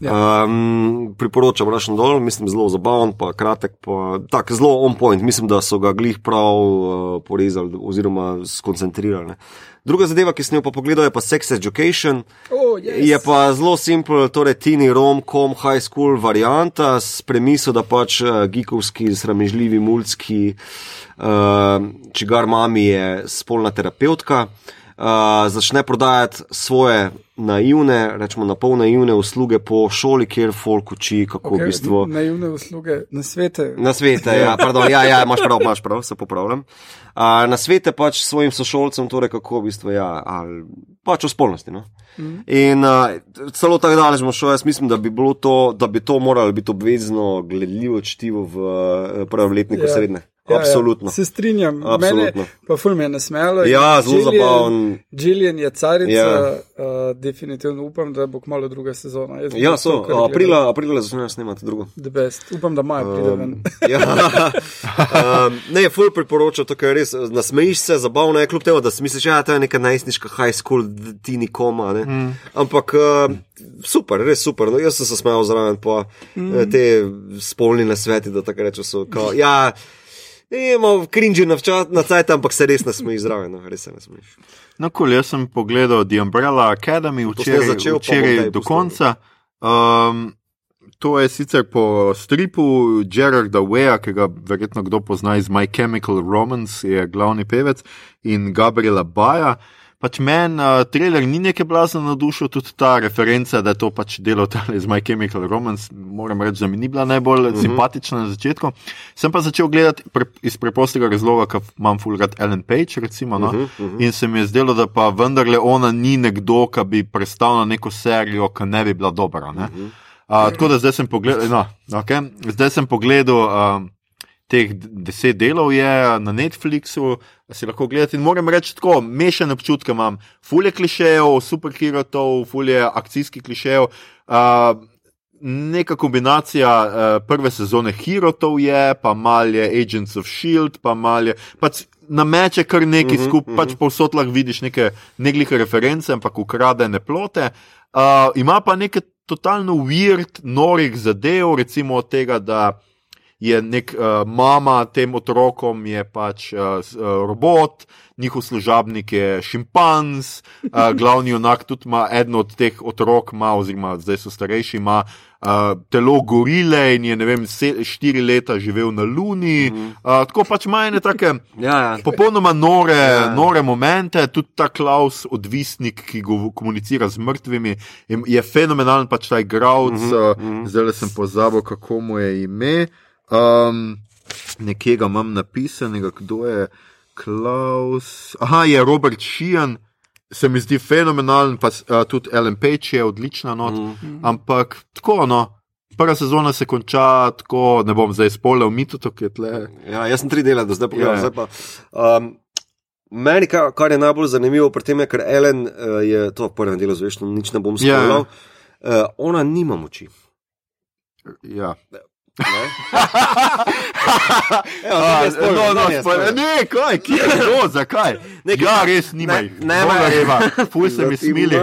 Ja. Um, priporočam Russian Doll, mislim, zelo zabaven, pa kratek, pa tak, zelo on point. Mislim, da so ga glih prav uh, porezali oziroma skoncentrirali. Ne. Druga zadeva, ki sem jo pa pogledal, je pa Sex Education. Oh, yes. Je pa zelo simpel, torej tini rom-com high school varianta s premiso, da pač uh, geekovski, sramežljivi, mulski, uh, čigar mami je spolna terapeutka, uh, začne prodajati svoje naivne, rečemo na pol naivne usluge po šoli, kjer folk uči, kako okay, v bistvu. Naivne usluge, na svete. Na svete, ja, pardon, ja, ja, imaš prav, imaš prav, se popravljam. Uh, na svete pač svojim sošolcem, torej kako v bistvu, ja, ali pač o spolnosti. No? Mm. In uh, celo tako daleč smo šli, jaz mislim, da bi, to, da bi to moralo biti obvezno gledljivo čtivo v uh, prvem letniku ja. srednje. Ja, ja, Absolutno. Ja, se strinjam, Absolutno. mene pa ful me je nasmejalo. Ja, zelo zabaven. Jillian je carica, ja. uh, definitivno upam, da bo kmalo druga sezona. Ja, so, to, aprila, aprila začnejo snemati drugo. The best, upam, da maja pride ven. Um, ja, um, ne, ful priporoča, to je res, nasmejiš se, zabavno je, kljub temu, da si misliš, ja, to je neka najstniška high school, ti nikoma, ne. Mm. Ampak. Uh, Super, res super. No, jaz sem se smejal zraven po mm. te spolni nasveti, da tako rečem. Ja, Imamo krinži na, na cajt, ampak se res ne smeji zraven, no, res se ne smeji. No, kol, jaz sem pogledal The Umbrella Academy včeraj, začel, včeraj do konca. Um, to je sicer po stripu Gerarda Weja, ki ga verjetno kdo pozna iz My Chemical Romance, je glavni pevec, in Gabriela Baja. Pač meni uh, trailer ni nekaj blazno navdušil, tudi ta referenca, da je to pač delo iz My Chemical Romance, moram reči, da mi ni bila najbolj uh mhm. -huh. simpatična na začetku. Sem pa začel gledati pre, iz preprostega razloga, ker imam fulgrat Ellen Page, recimo, no? uh -huh, uh -huh. in se mi je zdelo, da pa vendarle ona ni nekdo, ki bi prestal na neko serijo, ki ne bi bila dobra. Ne? Uh -huh. uh, tako da zdaj sem pogledal, no, okay? zdaj sem pogledal. Uh, teh deset delov je na Netflixu, si lahko gledate. In moram reči tako, mešane občutke imam, fulje klišejev, superherotov, fulje akcijskih klišejev. Uh, Neka kombinacija uh, prve sezone Herotov je, pa malo je Agents of Shield, pa malo je. Pač na meče kar nekaj mhm, skupaj, uh -huh. pač povsod lahko vidiš neke neglike reference, ampak ukradene plote. Uh, ima pa nekaj totalno weird, norih zadev, recimo od tega, da je nek uh, mama tem otrokom, je pač uh, robot, njihov služabnik je šimpanz, uh, glavni junak tudi ima, eden od teh otrok ima, oziroma zdaj so starejši, ima uh, telo gorile in je vem, se, štiri leta živel na Luni. Uh, tako pač ima ene take ja, ja. popolnoma nore, ja. nore momente, tudi ta Klaus, odvisnik, ki go komunicira z mrtvimi, je fenomenalen, pač ta igravc, uh -huh, uh -huh. zdaj le sem pozabil, kako mu je ime. Um, nekje ga imam napisanega, kdo je Klaus. Aha, je Robert Sheehan, se mi zdi fenomenalen, pa uh, tudi Ellen Page je odlična. Not, mm. Ampak tako, no. Prva sezona se konča tako, ne bom zdaj spolil, mi to je tle. Ja, jaz sem tri dela, do zdaj pogledal. Ja. Pa, um, meni, kar, kar je najbolj zanimivo pri tem, je, ker Ellen uh, je to v prvem delu zvešno, nič ne bom spomnil. Ja. Uh, ona nima moči. Ja. Ne, Evo, A, no, no, ne, kaj, kje je to, zakaj? Nekaj- Ja, res nimaj. Ne, ne, ne. reva, fuj se mi smili.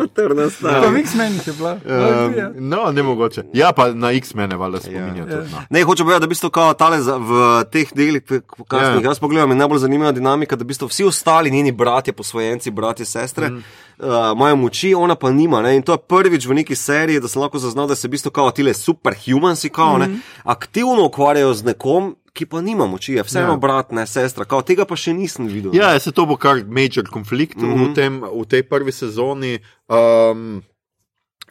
Pa v X-menih je bila. Um, Ja. no, ne mogoče. Ja, pa na X-mene valjda spominja. Ja. tudi, no. Ne, hoče povedati, da v bistvu kao tale v teh delih, ki Ja. jih jaz pogledam, je najbolj zanimiva dinamika, da v bistvu vsi ostali njeni bratje, posvojenci, bratje, sestre, mm. Uh, imajo moči, ona pa nima. Ne? In to je prvič v neki seriji, da sem lahko zaznal, da se v bistvu kao tile superhumansi kao, mm. aktivno ukvarjajo z nekom, ki pa nima moči, je vseeno Ja. brat, ne sestra, kao tega pa še nisem videl. Ja, se to bo kar major konflikt mm -hmm. v, tem, v tej prvi sezoni. Um,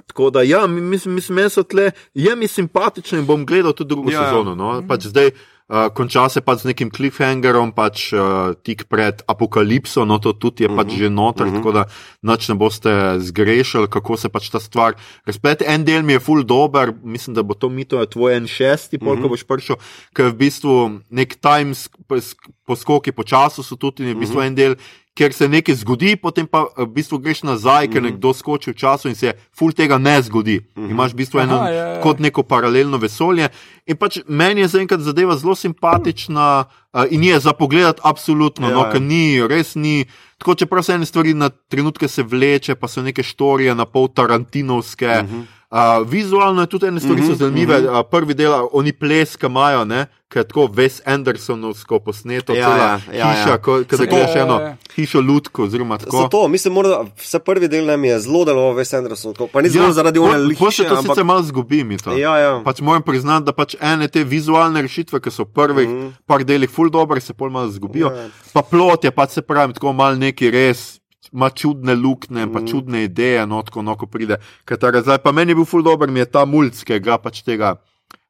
tako da, ja, mi- mislim, mislim, jaz so tle, je mi simpatičen in bom gledal tudi drugo Ja, ja, ja. sezono. No? Pač zdaj, Uh, konča se pač z nekim cliffhangerom, pač uh, tik pred apokalipso, no to tudi je pač Mhm. že noter, uh -huh. tako da noč ne boste zgrešili, kako se pač ta stvar razplete. En del mi je full dober, mislim, da bo to mito tvoj en šesti, pol, uh -huh. ko boš prišel, ker je v bistvu nek time sk- sk- poskoki po času so tudi in je v bistvu uh -huh. en del. Ker se nekaj zgodi, potem pa v bistvu greš nazaj, ker nekdo skoči v času in se ful tega ne zgodi. Imaš v bistvu eno, Aha, ja, ja. kot neko paralelno vesolje. In pač meni je zaenkrat zadeva zelo simpatična uh, in je za pogled, absolutno, Ja, no, ja. ker ni, res ni. Tako, čeprav se ene stvari na trenutke se vleče, pa so neke štorije, na pol tarantinovske. Uh -huh. Uh, vizualno je tudi ene stvari uh -huh, so zanimive. Uh -huh. uh, prvi del, oni pleska imajo, ne, ker je tako Wes Andersonovsko posneto, Ja, ja, ja, hiša, ja. ko, ko da Zato- gledaš eno Ja, ja. hišo lutko, oziroma tako. Zato, mislim, morda, vse prvi del nam je zelo deloval, Wes Anderson, pa ni zelo ja, zaradi one po še liče, to ampak sicer malo zgubi mi to. Ja, ja. Pač moram priznati, da pač ene te vizualne rešitve, ki so v prvih mm -hmm. par delih ful dobro, se pol malo zgubijo. Mhm. Ja. Pa plot je pač se pravi tako mal neki res. Ma čudne luknje, pa čudne ideje, no, tako no, ko pride. Katera, zdaj, pa meni je bil ful dober, mi je ta mulj, ki ga pač tega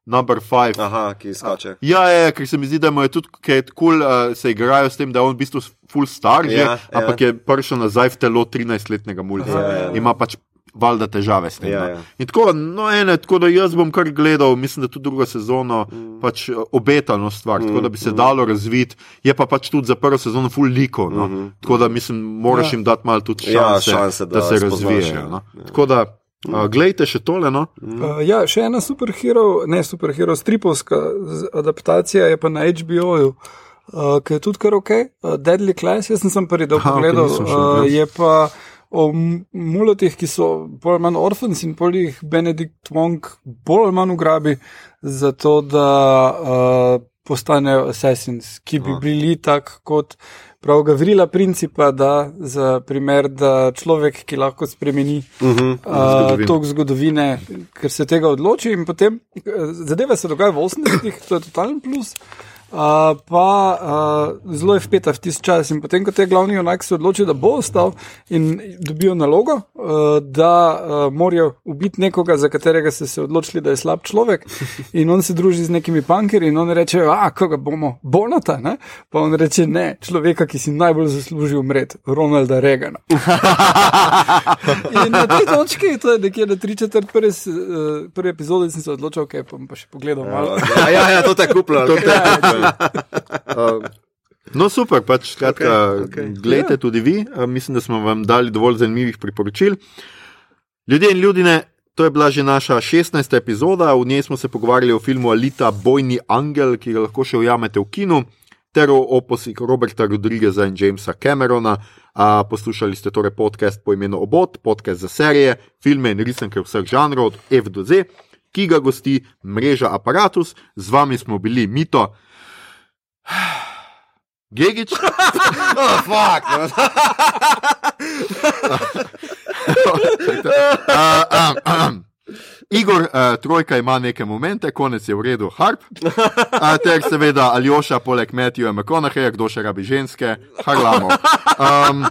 number five. Aha, ki skače. Ja, je, ker se mi zdi, da mu je tudi, ker je cool, uh, se igrajo s tem, da je on v bistvu full star, že, Ja, ja, ja. ampak je prišel nazaj v telo 13-letnega mulja. Ja, ja, ja. Ima pač valjda težave s tem. Ja, no. ja. In tako, no, ene, tako da jaz bom kar gledal, mislim, da tudi drugo sezono, mm. pač eh, obetano stvar, mm, tako da bi se mm. dalo razviti, je pa pač tudi za prvo sezono full liko. No. Mm -hmm. Tako da mislim, moraš Ja. ja. jim dati malo tudi Ja, šanse, šanse, da da, se spoznaš, razvijajo. ja. No. Tako da, uh, glejte še tole. No. Uh, ja, še ena superhero, ne superhero, stripovska adaptacija je pa na HBO-ju. Uh, ki je tudi kar ok, uh, Deadly Class, jaz sem sem Aha, ok, pogledal, še uh, je pa o mulotih, ki so bolj ali manj orfans in pol jih Benedikt Wong bolj ali manj ugrabi, zato da uh, postanejo assassins, ki bi bili tak kot prav Gavrila Principa, da za primer, da človek, ki lahko spremeni Uh -huh. uh, tok zgodovine, ker se tega odloči in potem eh, zadeve se dogajajo v 80-ih, to je totalen plus. Uh, pa uh, zelo je vpeta v tisti čas, in potem, ko te glavni junak se odloči, da bo ostal in dobijo nalogo, uh, da uh, morajo ubiti nekoga, za katerega so se odločili, da je slab človek, in on se druži z nekimi pankerji, in oni rečejo, a koga bomo, Bonata, ne? pa on reče ne, človeka, ki si najbolj zasluži umreti, Ronalda Regana. In na tej točki, to je nekje na tri četrt prve, eh, prve epizode, sem se odločil, ok, pa bom pa še pogledal malo. Ja, ja, ja, to te je Uh, No, super, pač skratka, okay, okay. gledajte tudi vi. Mislim, da smo vam dali dovolj zanimivih priporočil. Ljudje in ljudje, to je bila že naša 16. epizoda, v njej smo se pogovarjali o filmu Alita Bojni angel, ki ga lahko še ujamete v kinu, ter o oposih Roberta Rodrigueza in Jamesa Camerona. A, poslušali ste torej podcast po imenu Obot, podcast za serije, filme in risanke vseh žanrov od F do Z, ki ga gosti mreža Apparatus. Z vami smo bili Mito. Gigič, Oh, fuck. Uh, um, um. Igor, uh, trojka ima neke momente, konec je v redu, harp. Uh, ter seveda Aljoša, poleg Matthewa McConaugheyja, kdo še rabi ženske, harlamo. Um,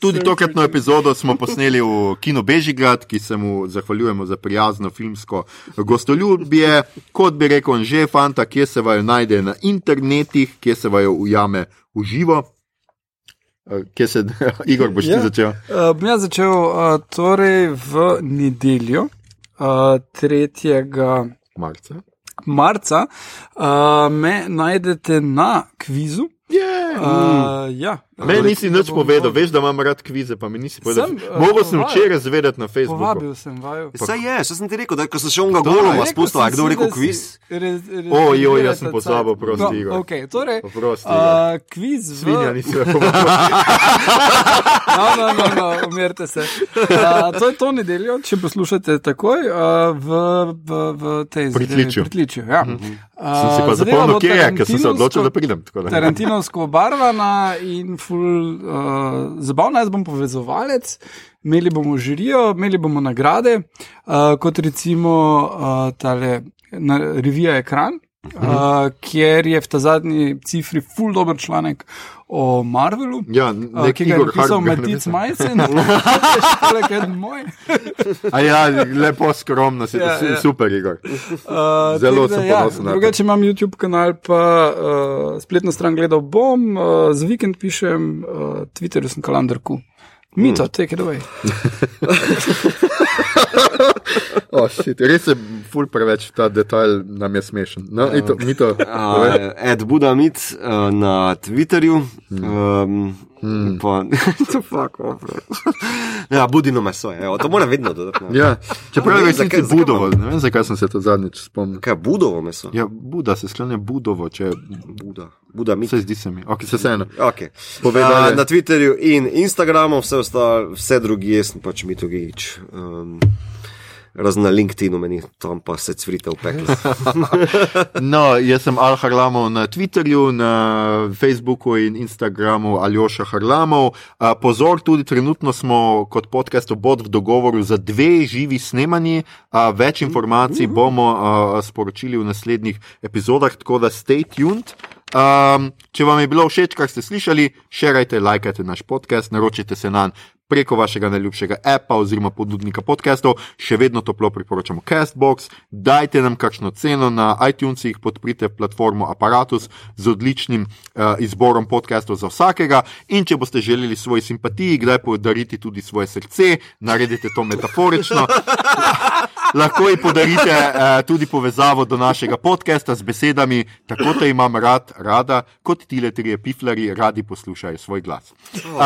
tudi tokratno epizodo smo posneli v Kino Bežigrad, ki se mu zahvaljujemo za prijazno filmsko gostoljubje. Kot bi rekel, že fanta, kje se vajo najde na internetih, kje se vajo ujame v živo. Uh, Kje se, Igor, boš ti Ja. začel? Uh, bom jaz začel uh, torej v nedeljo, uh, 3. Marca. marca, uh, me najdete na kvizu. Yeah. Uh, ja, Meni nisi nič povedal, veš, da imam rad kvize, pa mi nisi povedal. Sem, eh, Mogoče sem včeraj zvedeti na Facebooku. Povabil sem vaju. Saj je, še sem ti rekel, da ko sem še onga goloma spustil, a kdo rekel kviz? O, joj, jaz sem pozabil, prosti, no, Igor. okay, torej, Oprosti, uh, kviz v... Svinja nisi me povabil. No, no, no, no umirite se. Uh, to je to nedeljo, če poslušate takoj uh, v, v, v tej Pritličju. pritličju ja. uh, Sem si pa zapomnil, kje je, ker sem se odločil, da pridem. tako da. Tarantinovsko obarvana in ful uh, zabavna. Jaz bom povezovalec, imeli bomo žirijo, imeli bomo nagrade, uh, kot recimo uh, tale na, revija Ekran. Uh, kjer je v ta zadnji cifri ful dober članek o Marvelu, Ja, uh, ki ga je napisal Matic. Majcen, škola, ker je moj. A ja, lepo skromno si, Ja, si ja. super, Igor. Uh, Zelo da, sem ja, ponosen to. Drugače imam YouTube kanal, pa uh, spletno stran gledal bom, uh, za vikend pišem, uh, Twitterju sem kalendarku. Mito, take it away. Oh, shit, res je ful preveč ta detajl, nam je smešen. No, Ja. in to, mi to. Uh, Ed Budamit uh, na Twitterju. Um, hmm. pa, to fuck off. bro. ja, budino meso, evo, to moram vedno dodati. Ja, čeprav je res zakaj- niti zakaj budovo, ne vem, zakaj sem se to zadnjič spomnil. Kaj je budovo meso? Ja, Buda se sklene budovo, če Buda. Budamit. se zdi se mi. Ok, se vseeno. Okay. Povej Uh, dalje. na Twitterju in Instagramu, vse, ostalo, vse drugi, jaz pač Mito Gič. Um, Razen na LinkedInu, meni tam pa se cvrite v peklo. No, jaz sem Al Harlamov na Twitterju, na Facebooku in Instagramu Aljoša Harlamov. A, Pozor, tudi trenutno smo kot podcast obod v dogovoru za dve živi snemanji. A, Več informacij bomo a, sporočili v naslednjih epizodah, tako da stay tuned. Um, če vam je bilo všeč, kar ste slišali, širite, lajkajte naš podcast, naročite se nam preko vašega najljubšega appa oziroma ponudnika podcastov, še vedno toplo priporočamo Castbox, dajte nam kakšno ceno na iTunesih, podprite platformo Apparatus z odličnim uh, izborom podcastov za vsakega. In če boste želeli svoji simpatiji kdaj podariti tudi svoje srce, naredite to metaforično. Lahko ji podarite uh, tudi povezavo do našega podcasta z besedami: Tako te imam rad, rada, kot ti le trije piflari radi poslušajo svoj glas. Uh,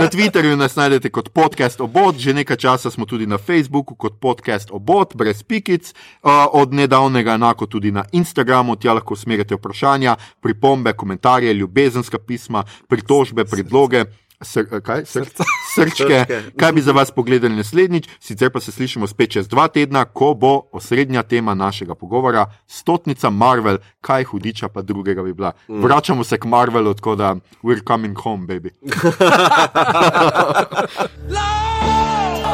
na Twitterju nas najdete kot podcast obot, že nekaj časa smo tudi na Facebooku kot podcast obot, brez pikic, uh, od nedavnega enako tudi na Instagramu, tja lahko usmerjate vprašanja, pripombe, komentarje, ljubezenska pisma, pritožbe, predloge. Sr, eh, kaj? Sr, srčke, kaj bi za vas pogledali naslednjič, sicer pa se slišimo spet čez dva tedna, ko bo osrednja tema našega pogovora stotnica Marvel, kaj hudiča pa drugega bi bila. Vračamo se k Marvelu, tako da we're coming home, baby.